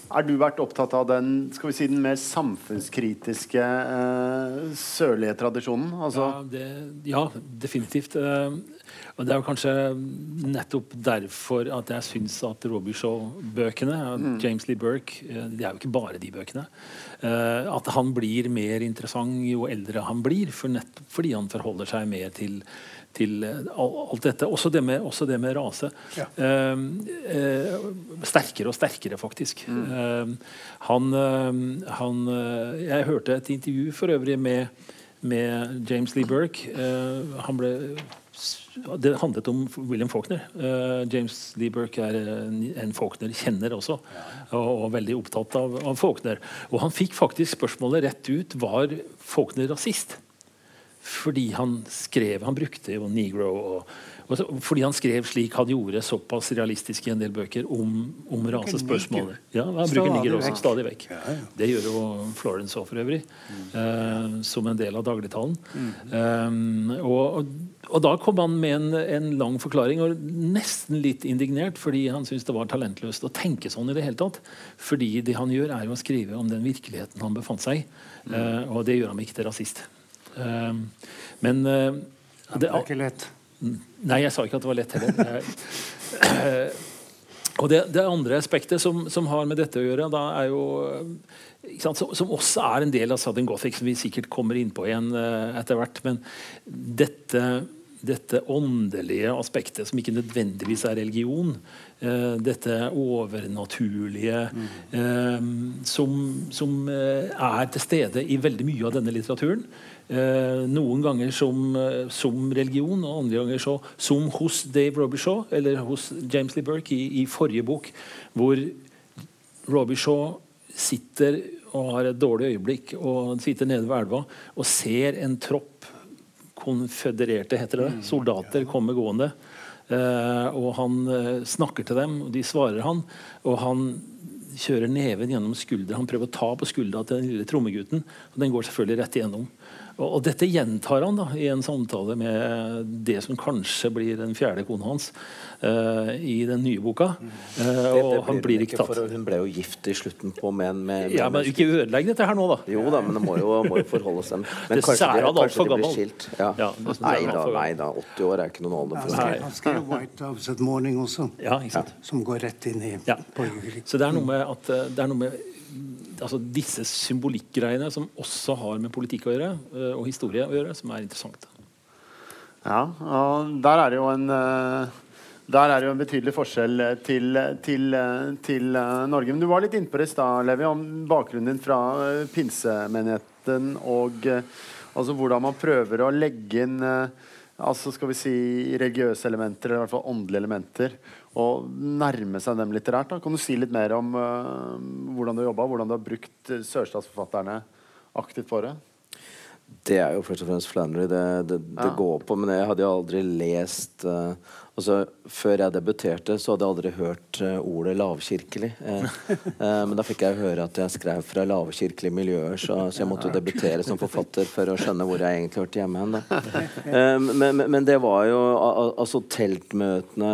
Er du vært opptatt av den skal vi si, den mer samfunnskritiske uh, sørlige tradisjonen? Altså... Ja, det, ja, definitivt. Uh, og Det er jo kanskje nettopp derfor at jeg syns at Robbie-show-bøkene, mm. James Lee Burke, eh, det er jo ikke bare de bøkene, uh, at han blir mer interessant jo eldre han blir, for nettopp fordi han forholder seg mer til, til alt dette. Også det med, også det med rase. Ja. Uh, sterkere og sterkere, faktisk. Mm. han, han Jeg hørte et intervju for øvrig med, med James Lee Burke. han ble det handlet om William Faulkner. Uh, James Lee Burke er en, en Faulkner-kjenner også, og, og, veldig opptatt av, av, Faulkner. Og han fikk faktisk spørsmålet rett ut var Faulkner rasist. Fordi han skrev Han brukte jo negro og fordi han skrev slik han gjorde, såpass realistisk i en del bøker om, om rasespørsmålet. Ja, han bruker nigger også stadig vekk. Det gjør jo Florence òg, for øvrig. Mm. Eh, som en del av dagligtalen. Mm. Um, og, og, da kom han med en, en, lang forklaring, og nesten litt indignert, fordi han syntes det var talentløst å tenke sånn i det hele tatt. Fordi det han gjør, er jo å skrive om den virkeligheten han befant seg i. Mm. Uh, og det gjør ham ikke til rasist. Uh, men uh, det, er ikke lett. Nei, jeg sa ikke at det var lett heller. og det, det, andre aspektet som, som, har med dette å gjøre, da er jo sant, Som også er en del av Southern Gothic, som vi sikkert kommer inn på igjen uh, etter hvert. Men dette, dette åndelige aspektet, som ikke nødvendigvis er religion, uh, dette overnaturlige uh, som, som er til stede i veldig mye av denne litteraturen, noen ganger som, eh, som, religion, og andre ganger så, som hos Dave Robichaud, eller hos James Lee Burke i, i forrige bok, hvor Robichaud sitter og har et dårlig øyeblikk og sitter nede ved elva og ser en tropp konfødererte heter det, mm, soldater komme gående. Uh, og han uh, snakker til dem, og de svarer han. Og han kjører neven gjennom skuldra. Han prøver å ta på skuldra til den lille trommegutten, og den går selvfølgelig rett igjennom. Og, og, dette gjentar han da, i en samtale med det som kanskje blir den fjerde kona hans uh, i den nye boka. Uh, det, det han blir ikke tatt. For hun ble jo gift i slutten på med en med, Ja, men Ikke ødelegg dette her nå, da. Jo da, men det må jo, må jo forholde seg Men det kanskje, de, kanskje de blir skilt. Ja. Ja, nei, da, nei da, 80 år er ikke noen alder for det. Han skrev 'White House at Morning' også, ja, som går rett inn i ja. Så det er noe med at eh, det er noe med altså disse symbolikkgreiene som også har med politikk å gjøre, eh, og historie å gjøre, som er interessant. Ja, og der er det jo en eh, der er det jo en betydelig forskjell til, til, til Norge. Men du var litt inne på det i stad, Levi, om bakgrunnen din fra pinsemenigheten og altså hvordan man prøver å legge inn altså skal vi si religiøse elementer, eller i hvert fall åndelige elementer, og nærme seg dem litterært. Da. Kan du si litt mer om uh, hvordan du har jobba, hvordan du har brukt uh, sørstatsforfatterne aktivt for det? Det er jo først og fremst Flannery det, det, det Ja. går på. Men jeg hadde jo aldri lest eh, altså, Før jeg debuterte, så hadde jeg aldri hørt uh, ordet lavkirkelig. Eh, eh, men da fikk jeg høre at jeg skrev fra lavkirkelige miljøer, så, så jeg måtte jo debutere som forfatter for å skjønne hvor jeg egentlig hørte hjemme hen. Eh, men, men, men det var jo al- al- altså teltmøtene,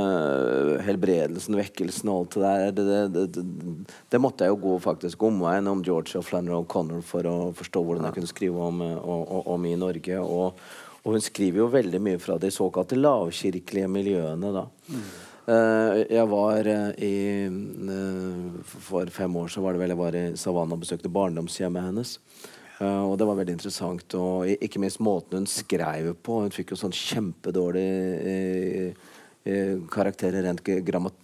helbredelsen, vekkelsen og alt det der. Det, det, det, det, måtte jeg jo gå faktisk omveien om George og Flannery O'Connor for å forstå hvordan jeg kunne skrive om, eh, o- o- om i Norge. Og, og hun skriver jo veldig mye fra de såkalte lavkirkelige miljøene. da. Eh, jeg var eh, i eh, For fem år så var det vel jeg var i Savannah og besøkte barndomshjemmet hennes. Uh, og det var veldig interessant. Og ikke minst måten hun skrev på. Hun fikk jo sånn kjempedårlig uh, uh, karakterer rent grammat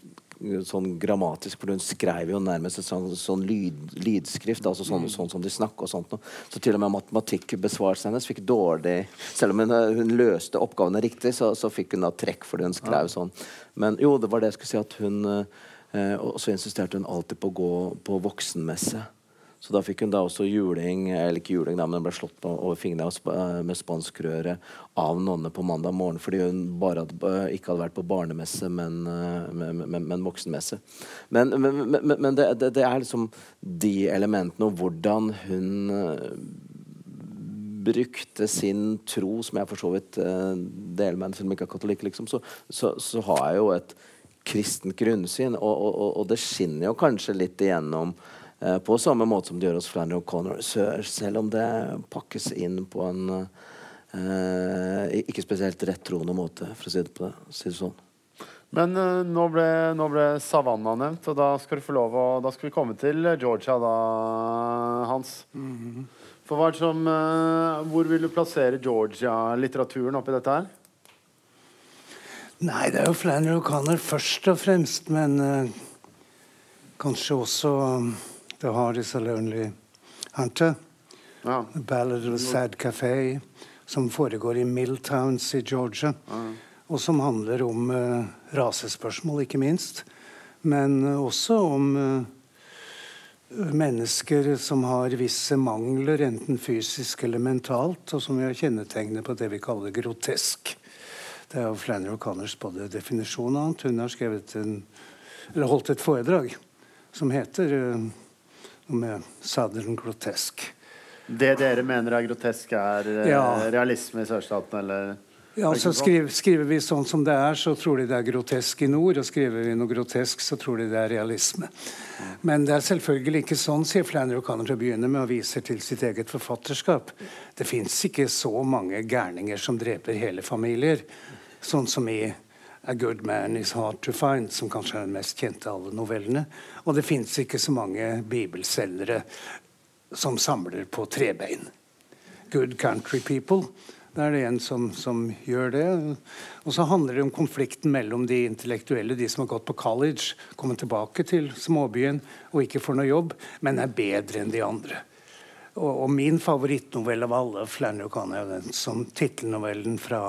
sånn grammatisk, for hun skrev jo nærmest en sånn, sånn lyd, lydskrift, altså sånn, sånn som de snakker og sånt. Så til og med matematikkbesvarelsen hennes fikk dårlig Selv om hun, hun løste oppgavene riktig, så, så fikk hun da trekk fordi hun skrev sånn. Men jo, det var det jeg skulle si, at hun eh, Og så insisterte hun alltid på å gå på voksenmesse. Så da fikk hun da også juling, eller ikke juling, da, men hun ble slått over fingrene eh, med spanskrøre av nonne på mandag morgen fordi hun bare hadde, eh, ikke hadde vært på barnemesse, men, eh, men, men, men voksenmesse. Men, det, det, det er liksom de elementene og hvordan hun brukte sin tro, som jeg for så vidt deler med en film ikke er katolikk, liksom, så, så, så har jeg jo et kristent grunnsyn, og, og, og- det skinner jo kanskje litt igjennom på samme måte som det gjør hos Flannery O'Connor, så- selv om det pakkes inn på en eh, ikke spesielt rettroende måte, for å si det, på det, si det sånn. Men eh, nå, ble, nå ble Savanna nevnt, og da skal du få lov å Da skal vi komme til Georgia, da, Hans. For hva er det som eh, Hvor vil du plassere Georgia-litteraturen oppi dette her? Nei, det er jo Flannery O'Connor først og fremst, men eh, kanskje også um, The Heart is a Lonely Hunter. Ja. The Ballad of a Sad Café, som foregår i Milltowns i Georgia. Og som handler om uh, rasespørsmål, ikke minst. Men uh, også om uh, mennesker som har visse mangler, enten fysisk eller mentalt, og som er kjennetegnet på det vi kaller grotesk. Det er jo Flannery O'Connors både definisjon og annet. Hun har skrevet en, eller holdt et foredrag som heter noe med 'Southern Grotesk'. Det dere mener er grotesk, er eh, Ja. realisme i sørstaten, eller? Ja, så altså skriver, skriver vi sånn som det er, så tror de det er grotesk i nord. Og skriver vi noe grotesk, så tror de det er realisme. Men det er selvfølgelig ikke sånn, sier Flannery O'Connor til å begynne med, og viser til sitt eget forfatterskap. Det fins ikke så mange gærninger som dreper hele familier. Sånn som i A Good Man Is Hard To Find, som kanskje er den mest kjente av alle novellene. Og det fins ikke så mange bibelselgere som samler på trebein. Good Country People. Da er det en som, som gjør det. Og så handler det om konflikten mellom de intellektuelle, de som har gått på college, kommer tilbake til småbyen og ikke får noe jobb, men er bedre enn de andre. Og, og min favorittnovelle av alle, Flannery O'Connor, den som tittelnovellen fra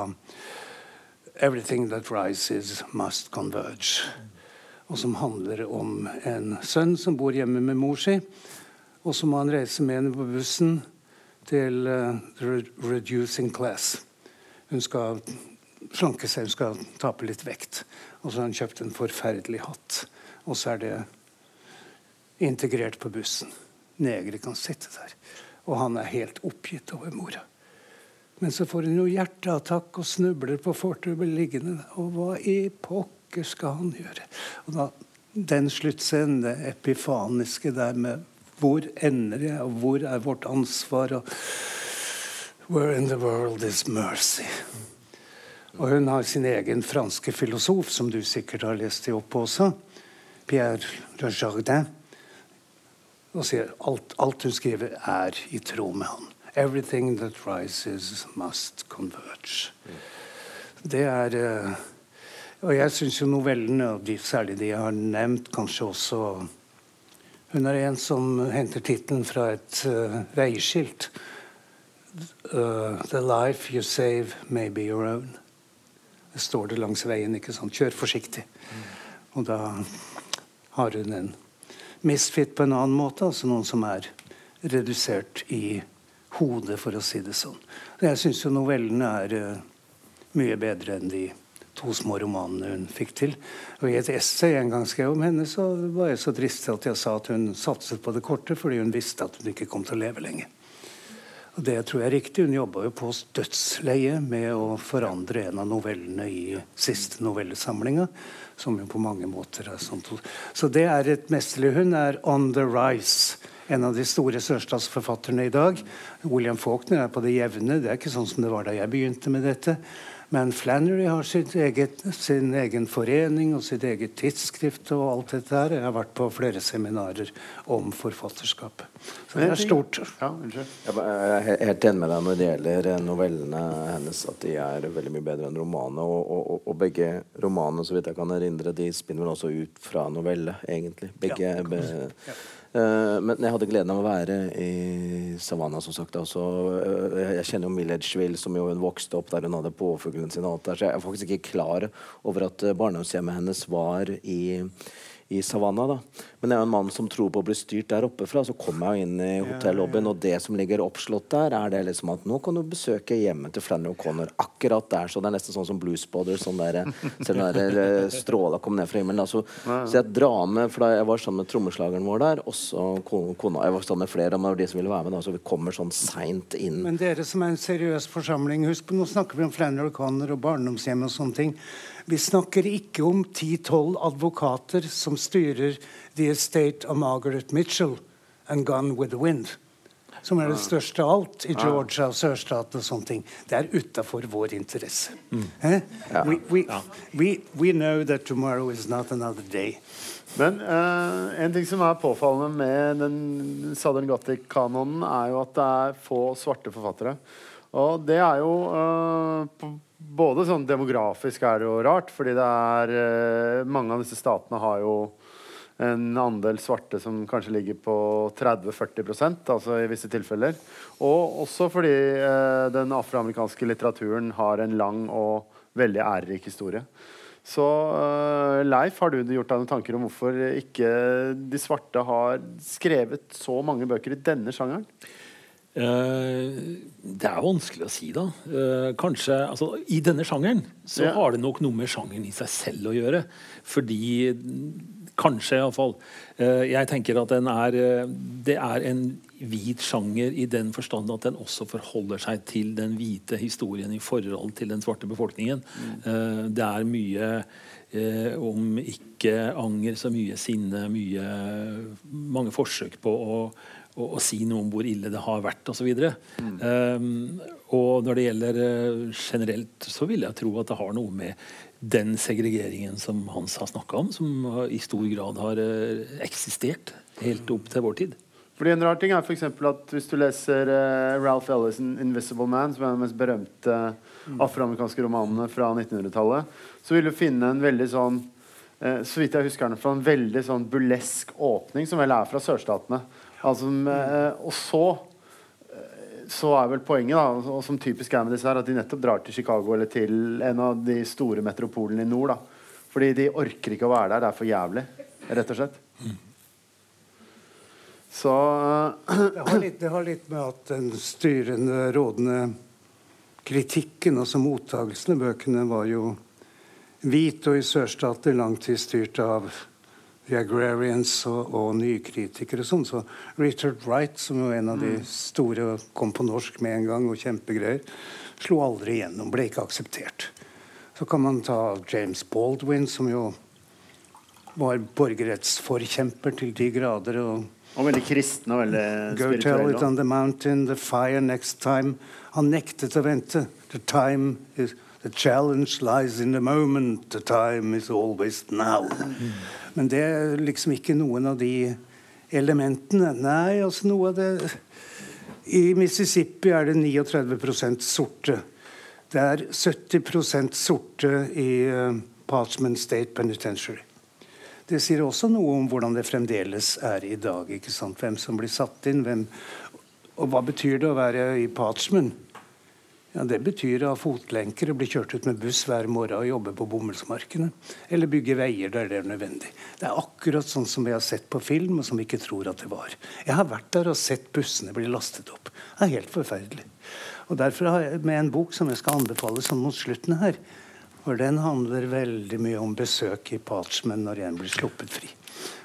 'Everything That Rises Must Converge'. Og som handler om en sønn som bor hjemme med mor si, og så må han reise med henne på bussen til uh, reducing class. Hun skal slanke seg, hun skal tape litt vekt. Og så har han kjøpt en forferdelig hatt. Og så er det integrert på bussen. Negere kan sitte der. Og han er helt oppgitt over mora. Men så får hun jo hjerteattakk og snubler på fortauet og liggende. Og hva i pokker skal han gjøre? Og da, den sluttscenen, det epifaniske der med hvor ender jeg, og hvor er vårt ansvar? og Where in the world is mercy? Og hun har sin egen franske filosof, som du sikkert har lest deg opp også, Pierre Le Jardin, og sier alt, alt hun skriver, er i tråd med han. Everything that rises must converge. Det er eh, Og jeg syns jo novellene, og de, særlig de jeg har nevnt, kanskje også Hun er en som henter tittelen fra et uh, veiskilt. Uh, the life you save may be your own. Det står det langs veien. ikke sant? Kjør forsiktig. Og da har hun en misfit på en annen måte, altså noen som er redusert i hode, for å si det sånn. Jeg syns jo novellene er uh, mye bedre enn de to små romanene hun fikk til. Og I et essay en gang skrev om henne, så var jeg så dristig at jeg sa at hun satset på det korte fordi hun visste at hun ikke kom til å leve lenge. Og det tror jeg er riktig. Hun jobba jo på dødsleie med å forandre en av novellene i siste novellesamlinga, som jo på mange måter er sånn. Så det er et mesterlig. Hun er on the rise. En av de store sørstatsforfatterne i dag. William Faulkner er på det jevne. Det er ikke sånn som det var da jeg begynte med dette. Men Flannery har eget, sin egen forening og sitt eget tidsskrift og alt dette her. Jeg har vært på flere seminarer om forfatterskapet. Så det er stort. Ja, jeg er helt enig med deg når det gjelder eh, novellene hennes, at de er veldig mye bedre enn romanene. Og, og, og, begge romanene, så vidt jeg kan erindre, de spinner vel også ut fra novelle, egentlig. Begge ja, men jeg hadde gleden av å være i Savannah, som sagt. Altså, jeg kjenner jo Milledgeville, som jo hun vokste opp der hun hadde påfuglene sine. Så jeg er faktisk ikke klar over at uh, barndomshjemmet hennes var i i Savannah. da. Men jeg er jo en mann som tror på å bli styrt der oppe fra. Så kommer jeg jo inn i hotellobbyen, og det som ligger oppslått der, er det liksom at nå kan du besøke hjemmet til Flannery O'Connor akkurat der. Så det er nesten sånn som Blues Brothers. Sånn der, selv den der eh, stråla kom ned fra himmelen. Da. så jeg drar med, for da jeg var sammen med trommeslageren vår der, også kona Jeg var sammen med flere, men det var de som ville være med. da, Så vi kommer sånn seint inn. Men dere som er en seriøs forsamling, husk på, nå snakker vi om Flannery O'Connor og barndomshjem og sånne ting. Vi snakker ikke om 10-12 advokater som styrer The Estate of Margaret Mitchell and Gone with the Wind. Som er det største av alt i Georgia og sørstaten. og sånne ting. Det er utafor vår interesse. Mm. Eh? Ja. We, we, we, we, know that tomorrow is not another day. Men uh, en ting som er påfallende med den Southern Gothic-kanonen, er jo at det er få svarte forfattere. Og det er jo uh, både sånn demografisk er det jo rart, fordi det er eh, Mange av disse statene har jo en andel svarte som kanskje ligger på 30-40% altså i visse tilfeller. Og også fordi eh, den afroamerikanske litteraturen har en lang og veldig ærerik historie. Så uh, Leif, har du gjort deg noen tanker om hvorfor ikke de svarte har skrevet så mange bøker i denne sjangeren? Eh, det er vanskelig å si, da. Eh, kanskje, altså, I denne sjangeren så ja. har det nok noe med sjangeren i seg selv å gjøre. Fordi Kanskje, iallfall. Uh, jeg tenker at den er, det er en hvit sjanger i den forstand at den også forholder seg til den hvite historien i forhold til den svarte befolkningen. Mm. det er mye om ikke anger, så mye sinne, mye, mange forsøk på å å, å, si noe om hvor ille det har vært osv. Mm. Um, og når det gjelder uh, generelt, så vil jeg tro at det har noe med den segregeringen som Hans har snakka om, som i stor grad har uh, eksistert helt opp til vår tid. Fordi En rar ting er for at Hvis du leser uh, Ralph Ellison 'Invisible Man', som er den mest berømte afroamerikanske romanene fra 1900-tallet, så vil du finne en veldig sånn så vidt jeg husker den, fra en veldig sånn burlesk åpning, som vel er fra sørstatene. Altså, eh, og så eh, så er vel poenget, da, og som typisk er med disse her, at de nettopp drar til Chicago eller til en av de store metropolene i nord. da. Fordi de orker ikke å være der. Det er for jævlig, rett og slett. Så uh, det, har litt, det, har litt, med at den styrende, rådende kritikken, altså mottagelsen av bøkene, var jo hvit og i sørstater lang tid styrt av The Agrarians og, og nykritikere og sånn. Så Richard Wright, som jo en av de mm. store, kom på norsk med en gang og kjempegreier, slo aldri igjennom, ble ikke akseptert. Så kan man ta James Baldwin, som jo var borgerrettsforkjemper til de grader. og og veldig kristen og veldig Go tell it on the mountain, the fire next time. Han nektet å vente. The time is, the challenge lies in the moment. The time is always now. Mm. Men det er liksom ikke noen av de elementene. Nei, altså noe av det I Mississippi er det 39% sorte. Det er 70% sorte i uh, Parchman State Penitentiary. Det sier også noe om hvordan det fremdeles er i dag. ikke sant? Hvem som blir satt inn. hvem, Og hva betyr det å være i Parchman? Ja, Det betyr å ha fotlenker og bli kjørt ut med buss hver morgen og jobbe på bomullsmarkene. Eller bygge veier der det er nødvendig. Det er akkurat sånn som vi har sett på film, og som vi ikke tror at det var. Jeg har vært der og sett bussene bli lastet opp. Det er helt forferdelig. Og Derfor har jeg med en bok som jeg skal anbefale sånn mot slutten her. For den handler veldig mye om besøk i Parchman når en blir sluppet fri.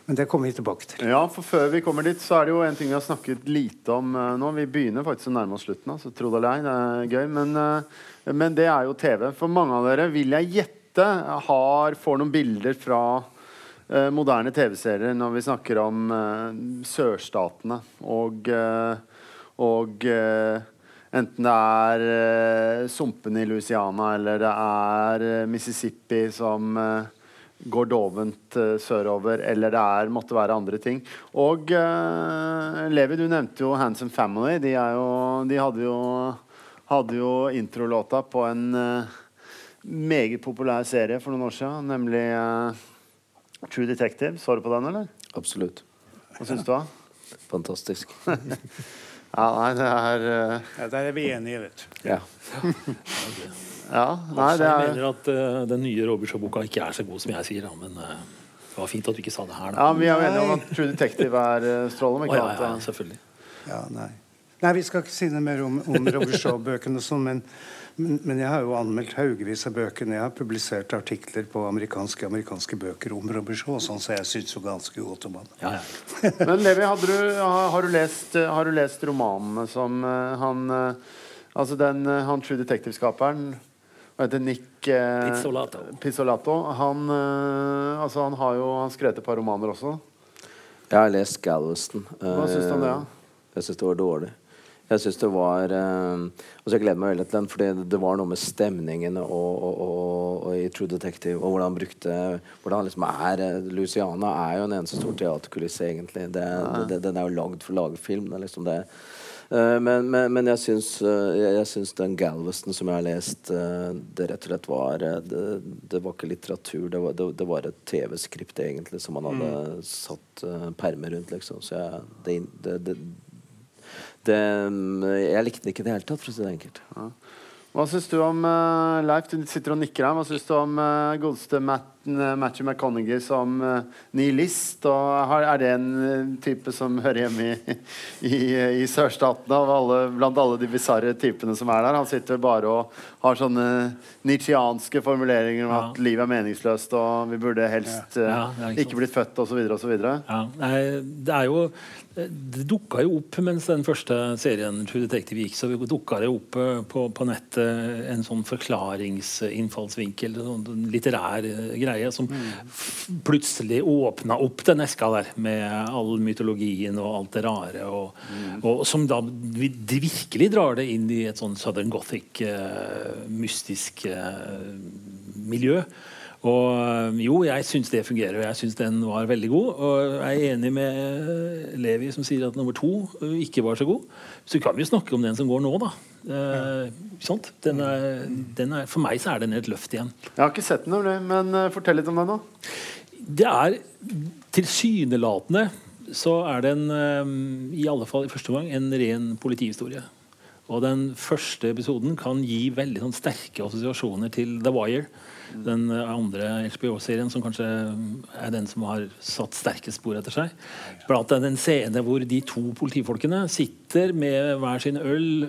Men det kommer vi tilbake til. Ja, for Før vi kommer dit, så er det jo en ting vi har snakket lite om uh, nå. Vi begynner faktisk å nærme oss slutten. Altså, tro det eller ei, det er gøy. Men, uh, men, det er jo TV. For mange av dere vil jeg gjette har, får noen bilder fra uh, moderne TV-serier når vi snakker om sørstatene og, og Enten det er sumpene i Louisiana eller det er Mississippi som går dovent uh, sørover, eller det er, måtte være andre ting. Og uh, Levi, du nevnte jo Handsome Family. De, jo, de hadde jo, hadde jo introlåta på en uh, meget populær serie for noen år siden, nemlig True Detective. Så du på den, eller? Absolutt. Hva syns du, da? Fantastisk. ja, nei, det er Ja, Der er vi enige, vet du. Ja. Ja, nei, det er... Jeg mener at uh, den nye Robertson-boka ikke er så god som jeg sier, da, men uh, det var fint at du ikke sa det her. Da. Ja, Vi er jo enige om at True Detective er uh, strålende. Oh, ja, ja, selvfølgelig. Ja, nei. nei. Vi skal ikke si noe mer om, om Robertshaw-bøkene, sånn, men, men, men, jeg har jo anmeldt haugevis av bøkene. Jeg har publisert artikler på amerikanske, amerikanske bøker om Robertshaw, sånn, så jeg syns jo ganske godt om han. Ja, men Levi, du, har, du lest, har, du lest, romanene som han Altså den, han True Detective-skaperen hva heter Nick eh, Pizzolato. Pizzolato. Han, eh, altså, han har jo han skrevet et par romaner også. Jeg har lest Galveston. Hva syns du om det? Ja? Eh, jeg syns det var dårlig. Jeg syns det var eh, Og så gleder meg veldig til den, fordi det var noe med stemningen og, og, og, og i True Detective, og hvordan han brukte hvordan liksom er eh, Luciana er jo en eneste stor teaterkulisse, egentlig. Det, det, det, den er jo lagd for å lage film. Det er liksom det men, men, men, jeg syns, uh, jeg syns den Galveston som jeg har lest, uh, det rett og slett var det, det, var ikke litteratur. Det var, det, det var et TV-skript, egentlig, som man hadde mm. satt permer rundt. Liksom. Så jeg, det, Jeg likte det ikke i det hele tatt, for å si det enkelt. Ja. Hva syns du om uh, Leif? Du sitter og nikker her. Hva syns du om uh, godeste Matt Eh, Matthew McConaghy som uh, nihilist. Og er det en uh, type som hører hjemme i, i, i sørstatene alle, blant alle de bisarre typene som er der? Han sitter bare og har sånne nitsjianske formuleringer om ja. at livet er meningsløst, og vi burde helst uh, ja, ikke blitt født, osv. osv. Ja, det er jo det dukka jo opp mens den første serien True Detective gikk, så dukka det opp på, på nettet en sånn forklaringsinnfallsvinkel, en sånn litterær greie greie som mm. plutselig åpna opp den eska der med all mytologien og alt det rare. Og, mm. og som da de virkelig drar det inn i et sånn Southern Gothic, uh, mystisk uh, miljø. Og eh, jo, jeg syns det fungerer, og jeg syns den var veldig god. Og jeg er enig med Levi som sier at nummer to ikke var så god. Så kan vi snakke om den som går nå, da. Eh, den er, den er, for meg så er den et løft igjen. Jeg har ikke sett den, men uh, fortell litt om den nå. Det er tilsynelatende så er den, um, i alle fall i første omgang, en ren politihistorie. Og den første episoden kan gi veldig sånn, sterke assosiasjoner til The Wire den andre HBO-serien som kanskje er den som har satt sterkest spor etter seg. Blant annet en scene hvor de to politifolkene sitter med hver sin øl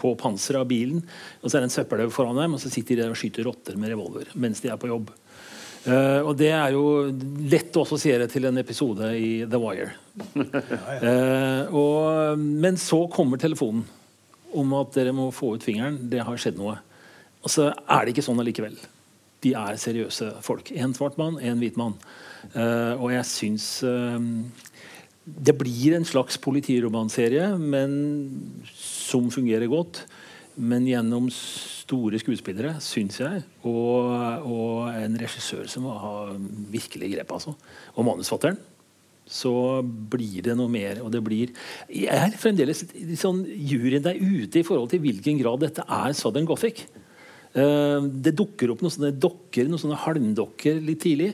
på panseret av bilen, og så er det en søppelhaug foran dem, og så sitter de og skyter rotter med revolver mens de er på jobb. Uh, og det er jo lett å assosiere til en episode i The Wire. Uh, og, men så kommer telefonen om at dere må få ut fingeren. Det har skjedd noe. Og så er det ikke sånn allikevel de er seriøse folk. En svart mann, en hvit mann. Uh, og jeg syns uh, det blir en slags politiromanserie som fungerer godt. Men gjennom store skuespillere, syns jeg, og, og, en regissør som har virkelig grep. Altså. Og manusfatteren. Så blir det noe mer. Og det blir Jeg er fremdeles sånn juryen der ute i forhold til hvilken grad dette er Southern Gothic. Eh, det dukker opp noen sånne dokker, noen sånne halmdokker litt tidlig.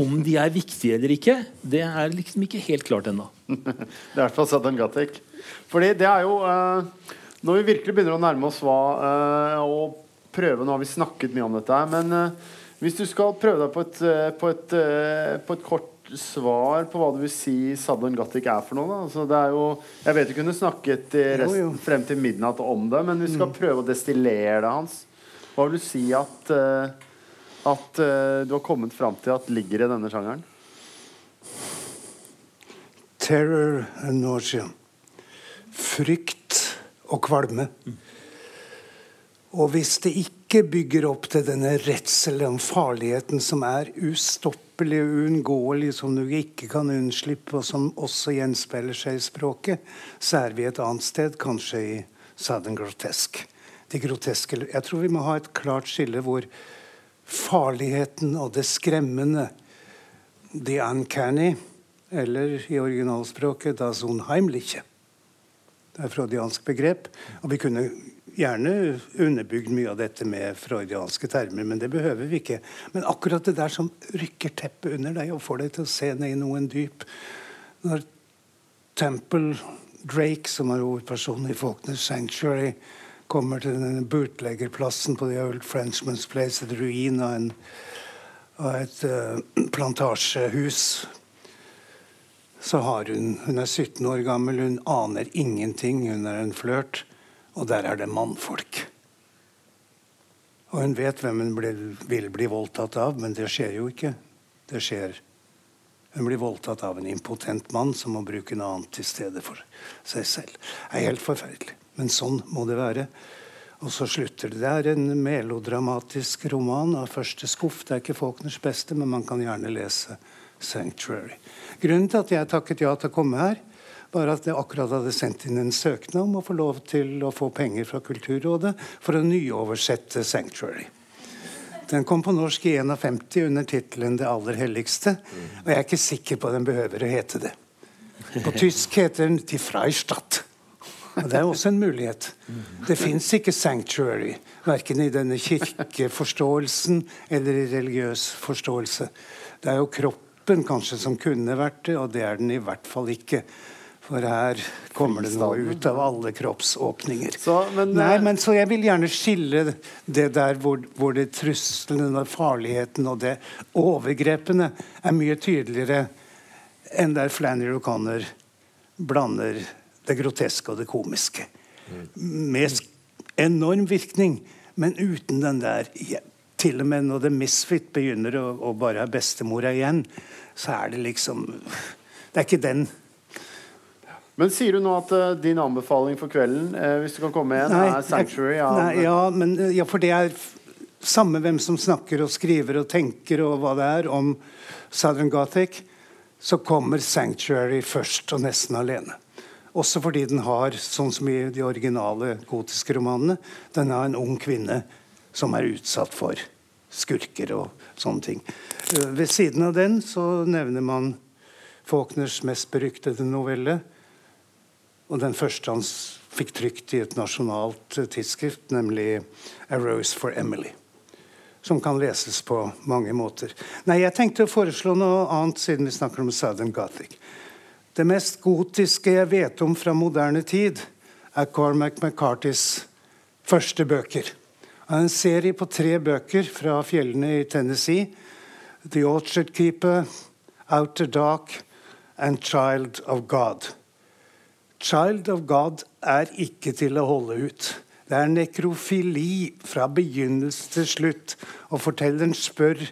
Om de er viktige eller ikke, det er liksom ikke helt klart ennå. det er i hvert fall Southern Gothic. Fordi det er jo uh, Når vi virkelig begynner å nærme oss hva uh, og prøve Nå har vi snakket mye om dette, her, men eh, hvis du skal prøve deg på et, eh, på et, eh, på et kort svar på hva du vil si Southern Gothic er for noe. Altså, det er jo, jeg vet du kunne snakket resten, Jo, jo. frem til midnatt om det, men vi skal prøve å destillere det, Hans. Hva vil du si at, uh, at uh, du har kommet fram til at ligger i denne sjangeren? Terror and nausea. Frykt og kvalme. Og hvis det ikke bygger opp til denne redselen, farligheten som er ustoppelig og uunngåelig, som du ikke kan unnslippe, og som også gjenspeiler seg i språket, så er vi et annet sted, kanskje i Southern Grotesk. De groteske, jeg tror vi må ha et klart skille hvor farligheten og det skremmende, the uncanny, eller i originalspråket das Unheimliche. Det er freudiansk begrep. Og vi kunne gjerne underbygd mye av dette med freudianske termer, men det behøver vi ikke. Men akkurat det der som rykker teppet under deg og får deg til å se ned i noen dyp Når Temple Drake, som er hovedpersonen i Faulkners Sanctuary, kommer til denne bootleggerplassen på The Old Frenchman's Place, et ruin av, en, av et uh, plantasjehus så har hun Hun er 17 år gammel, hun aner ingenting. Hun er en flørt. Og der er det mannfolk. Og hun vet hvem hun blir, vil bli voldtatt av, men det skjer jo ikke. Det skjer. Hun blir voldtatt av en impotent mann som må bruke noe annet til stedet for seg selv. Det er helt forferdelig. Men sånn må det være. Og så slutter det. Det er en melodramatisk roman av første skuff. Det er ikke Faulkners beste, men man kan gjerne lese 'Sanctuary'. Grunnen til at jeg takket ja til å komme her, var at jeg akkurat hadde sendt inn en søknad om å få lov til å få penger fra Kulturrådet for å nyoversette 'Sanctuary'. Den kom på norsk i 51 under tittelen 'Det aller helligste'. Og jeg er ikke sikker på at den behøver å hete det. På tysk heter den 'Die Freistadt'. Og Det er også en mulighet. Det fins ikke 'sanctuary', verken i denne kirkeforståelsen eller i religiøs forståelse. Det er jo kroppen kanskje som kunne vært det, og det er den i hvert fall ikke. For her kommer det noe ut av alle kroppsåpninger. Så, men, Nei, eh, men Så jeg vil gjerne skille det der hvor, hvor det truslene og farligheten og det overgrepene er mye tydeligere enn der Flannery O'Connor blander det groteske og det komiske. Med enorm virkning, men uten den der Til og med når The Misfit begynner å, og bare ha bestemora igjen, så er det liksom Det er ikke den. Men sier du nå at uh, din anbefaling for kvelden, uh, hvis du kan komme igjen, er 'Sanctuary'? av- nei, ja, men, ja, for det er samme hvem som snakker og skriver og tenker og hva det er om Southern Gothic, så kommer 'Sanctuary' først og nesten alene. Også fordi den har, sånn som i de originale gotiske romanene, den har en ung kvinne som er utsatt for skurker og sånne ting. Uh, Ved siden av den så nevner man Faulkners mest beryktede novelle, og den første han fikk trykt i et nasjonalt eh, tidsskrift, nemlig 'A Rose for Emily'. Som kan leses på mange måter. Nei, jeg tenkte å foreslå noe annet siden vi snakker om Southern Gothic. Det mest gotiske jeg vet om fra moderne tid, er Cormac McCartys første bøker. En serie på tre bøker fra fjellene i Tennessee. 'The Orchard Keeper', 'Outer Dark' and 'Child of God'. Child of God er ikke til å holde ut. Det er nekrofili fra begynnelse til slutt. Og fortelleren spør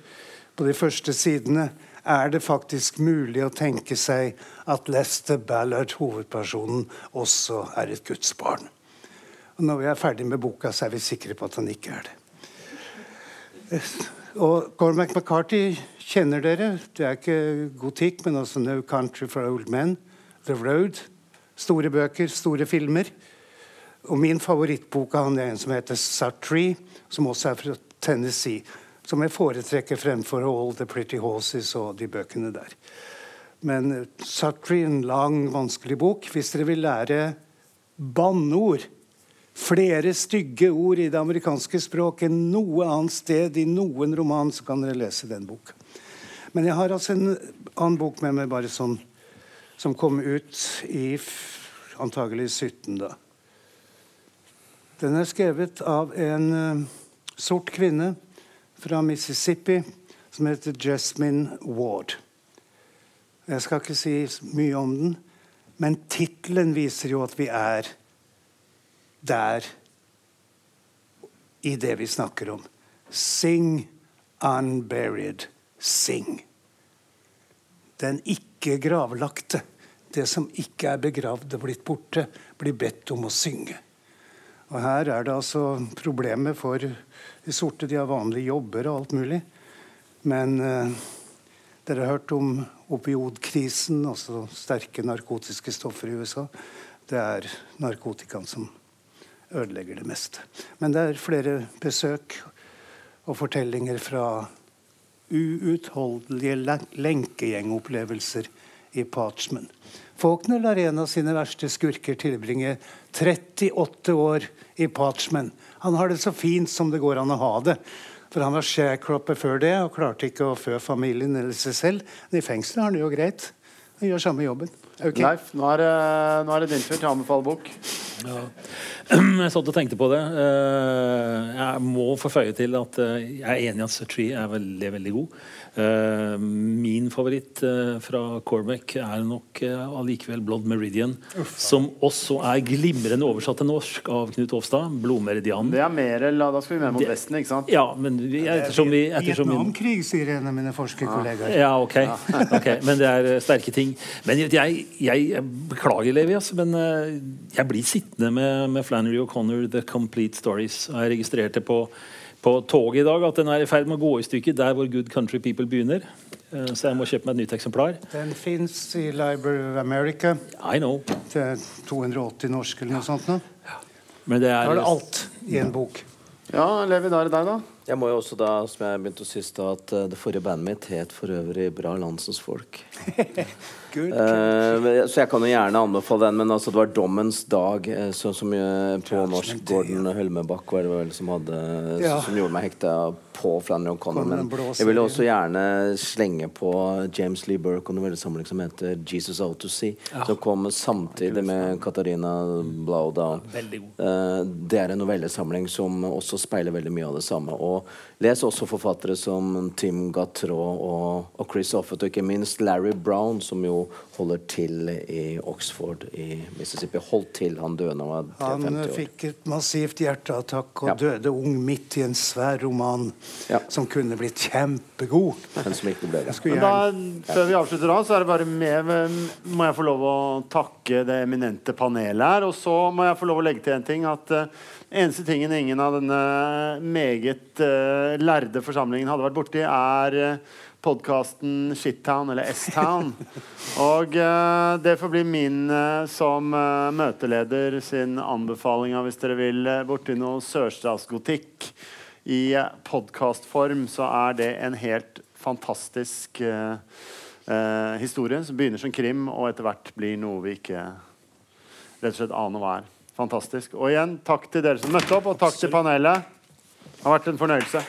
på de første sidene er det faktisk mulig å tenke seg at Lester Ballard, hovedpersonen, også er et gudsbarn. Og når vi er ferdig med boka, så er vi sikre på at han ikke er det. Og Cormac McCarthy kjenner dere. Det er ikke gotikk, men også No Country for Old Men. The Road. Store bøker, store filmer. Og min favorittbok av han er en som heter Sartree, som også er fra Tennessee. Som jeg foretrekker fremfor All the Pretty Horses og de bøkene der. Men Sartre, Sartree, en lang, vanskelig bok. Hvis dere vil lære banneord flere stygge ord i det amerikanske språk enn noe annet sted i noen roman, så kan dere lese den boka. Men jeg har altså en annen bok med meg bare sånn, som kom ut i antagelig 17, da. Den er skrevet av en uh, sort kvinne fra Mississippi som heter Jasmine Ward. Jeg skal ikke si mye om den, men tittelen viser jo at vi er der i det vi snakker om. Sing unburied. Sing. Den ikke gravlagte, det som ikke er begravd og blitt borte, blir bedt om å synge. Og Her er det altså problemet for de sorte. De har vanlige jobber og alt mulig. Men eh, dere har hørt om opiodkrisen, altså sterke narkotiske stoffer i USA. Det er narkotikaen som ødelegger det meste. Men det er flere besøk og fortellinger fra uutholdelige lenkegjengopplevelser i Parchman. Faulkner lar en av sine verste skurker tilbringe 38 år i Parchman. Han har det så fint som det går an å ha det. For han var sharecropper før det og klarte ikke å fø familien eller seg selv. Men i fengselet har han det jo greit. Han gjør samme jobben. Okay. Leif, nå er, nå er, det din tur til å anbefale bok. Ja. Jeg satt og tenkte på det. Eh, jeg må få føye til at eh, jeg er enig i at Tree er veldig, veldig god. Uh, min favoritt uh, fra Cormac er nok uh, allikevel Blood Meridian. Uffa. Som også er glimrende oversatt til norsk av Knut Hofstad. Blodmeridian. Det er mer, da skal vi mer mot Vesten, ikke sant? Ja, men vi, ettersom vi ettersom Vietnamkrig, sier en av mine forskerkollegaer. Ja, ok. okay. Men det er sterke ting. Men jeg, jeg, jeg beklager, Levi, altså, men jeg blir sittende med, med Flannery O'Connor, The Complete Stories. Jeg registrerte på på toget i dag at den er i ferd med å gå i stykker der hvor Good Country People begynner. Eh, så jeg må kjøpe meg et nytt eksemplar. Den fins i Library of America. I know. Til 280 norsk eller noe sånt. Nå. Men det er, da er det alt i en bok. Ja, Levi, da er det deg, da. Jeg må jo også da, som jeg begynte å sist, at uh, det forrige bandet mitt het for øvrig Bra Landsens Folk. Good, uh, så jeg kan jo gjerne anbefale den, men altså, det var Dommens dag, uh, så, som uh, på norsk Gordon Hølmebakk var det vel som, hadde, ja. som gjorde meg hekta på Flannery O'Connor. Men jeg ville også gjerne slenge på James Lee Burke og novellesamling som heter 'Jesus Out to Sea', ja. som kom samtidig med Katarina Blaudown. det er en novellesamling som også speiler veldig mye av det samme. Og og les også forfattere som Tim Gatraud og, og, Chris Offett, og ikke minst Larry Brown, som jo holder til i Oxford i Mississippi. Holdt til, han døde da han var 50 år. Han fikk et massivt hjerteattakk og ja. døde ung midt i en svær roman ja. som kunne blitt kjempegod. Men som ikke ble det. Men da, før vi avslutter da, så er det bare med, må jeg få lov å takke det eminente panelet her. Og så må jeg få lov å legge til en ting. at uh, Eneste tingen ingen av denne meget uh, lærde forsamlingen hadde vært borti, er uh, eh, podkasten Shittown, eller S-Town. Og uh, det får bli min uh, som møteleder sin anbefaling hvis dere vil borti noe sørstatsgotikk i podkastform, så er det en helt fantastisk historie som begynner som krim, og etter hvert blir noe vi ikke rett og slett aner hva er. Fantastisk. Og igjen, takk til dere som møtte opp, og takk til panelet. Det har vært en fornøyelse.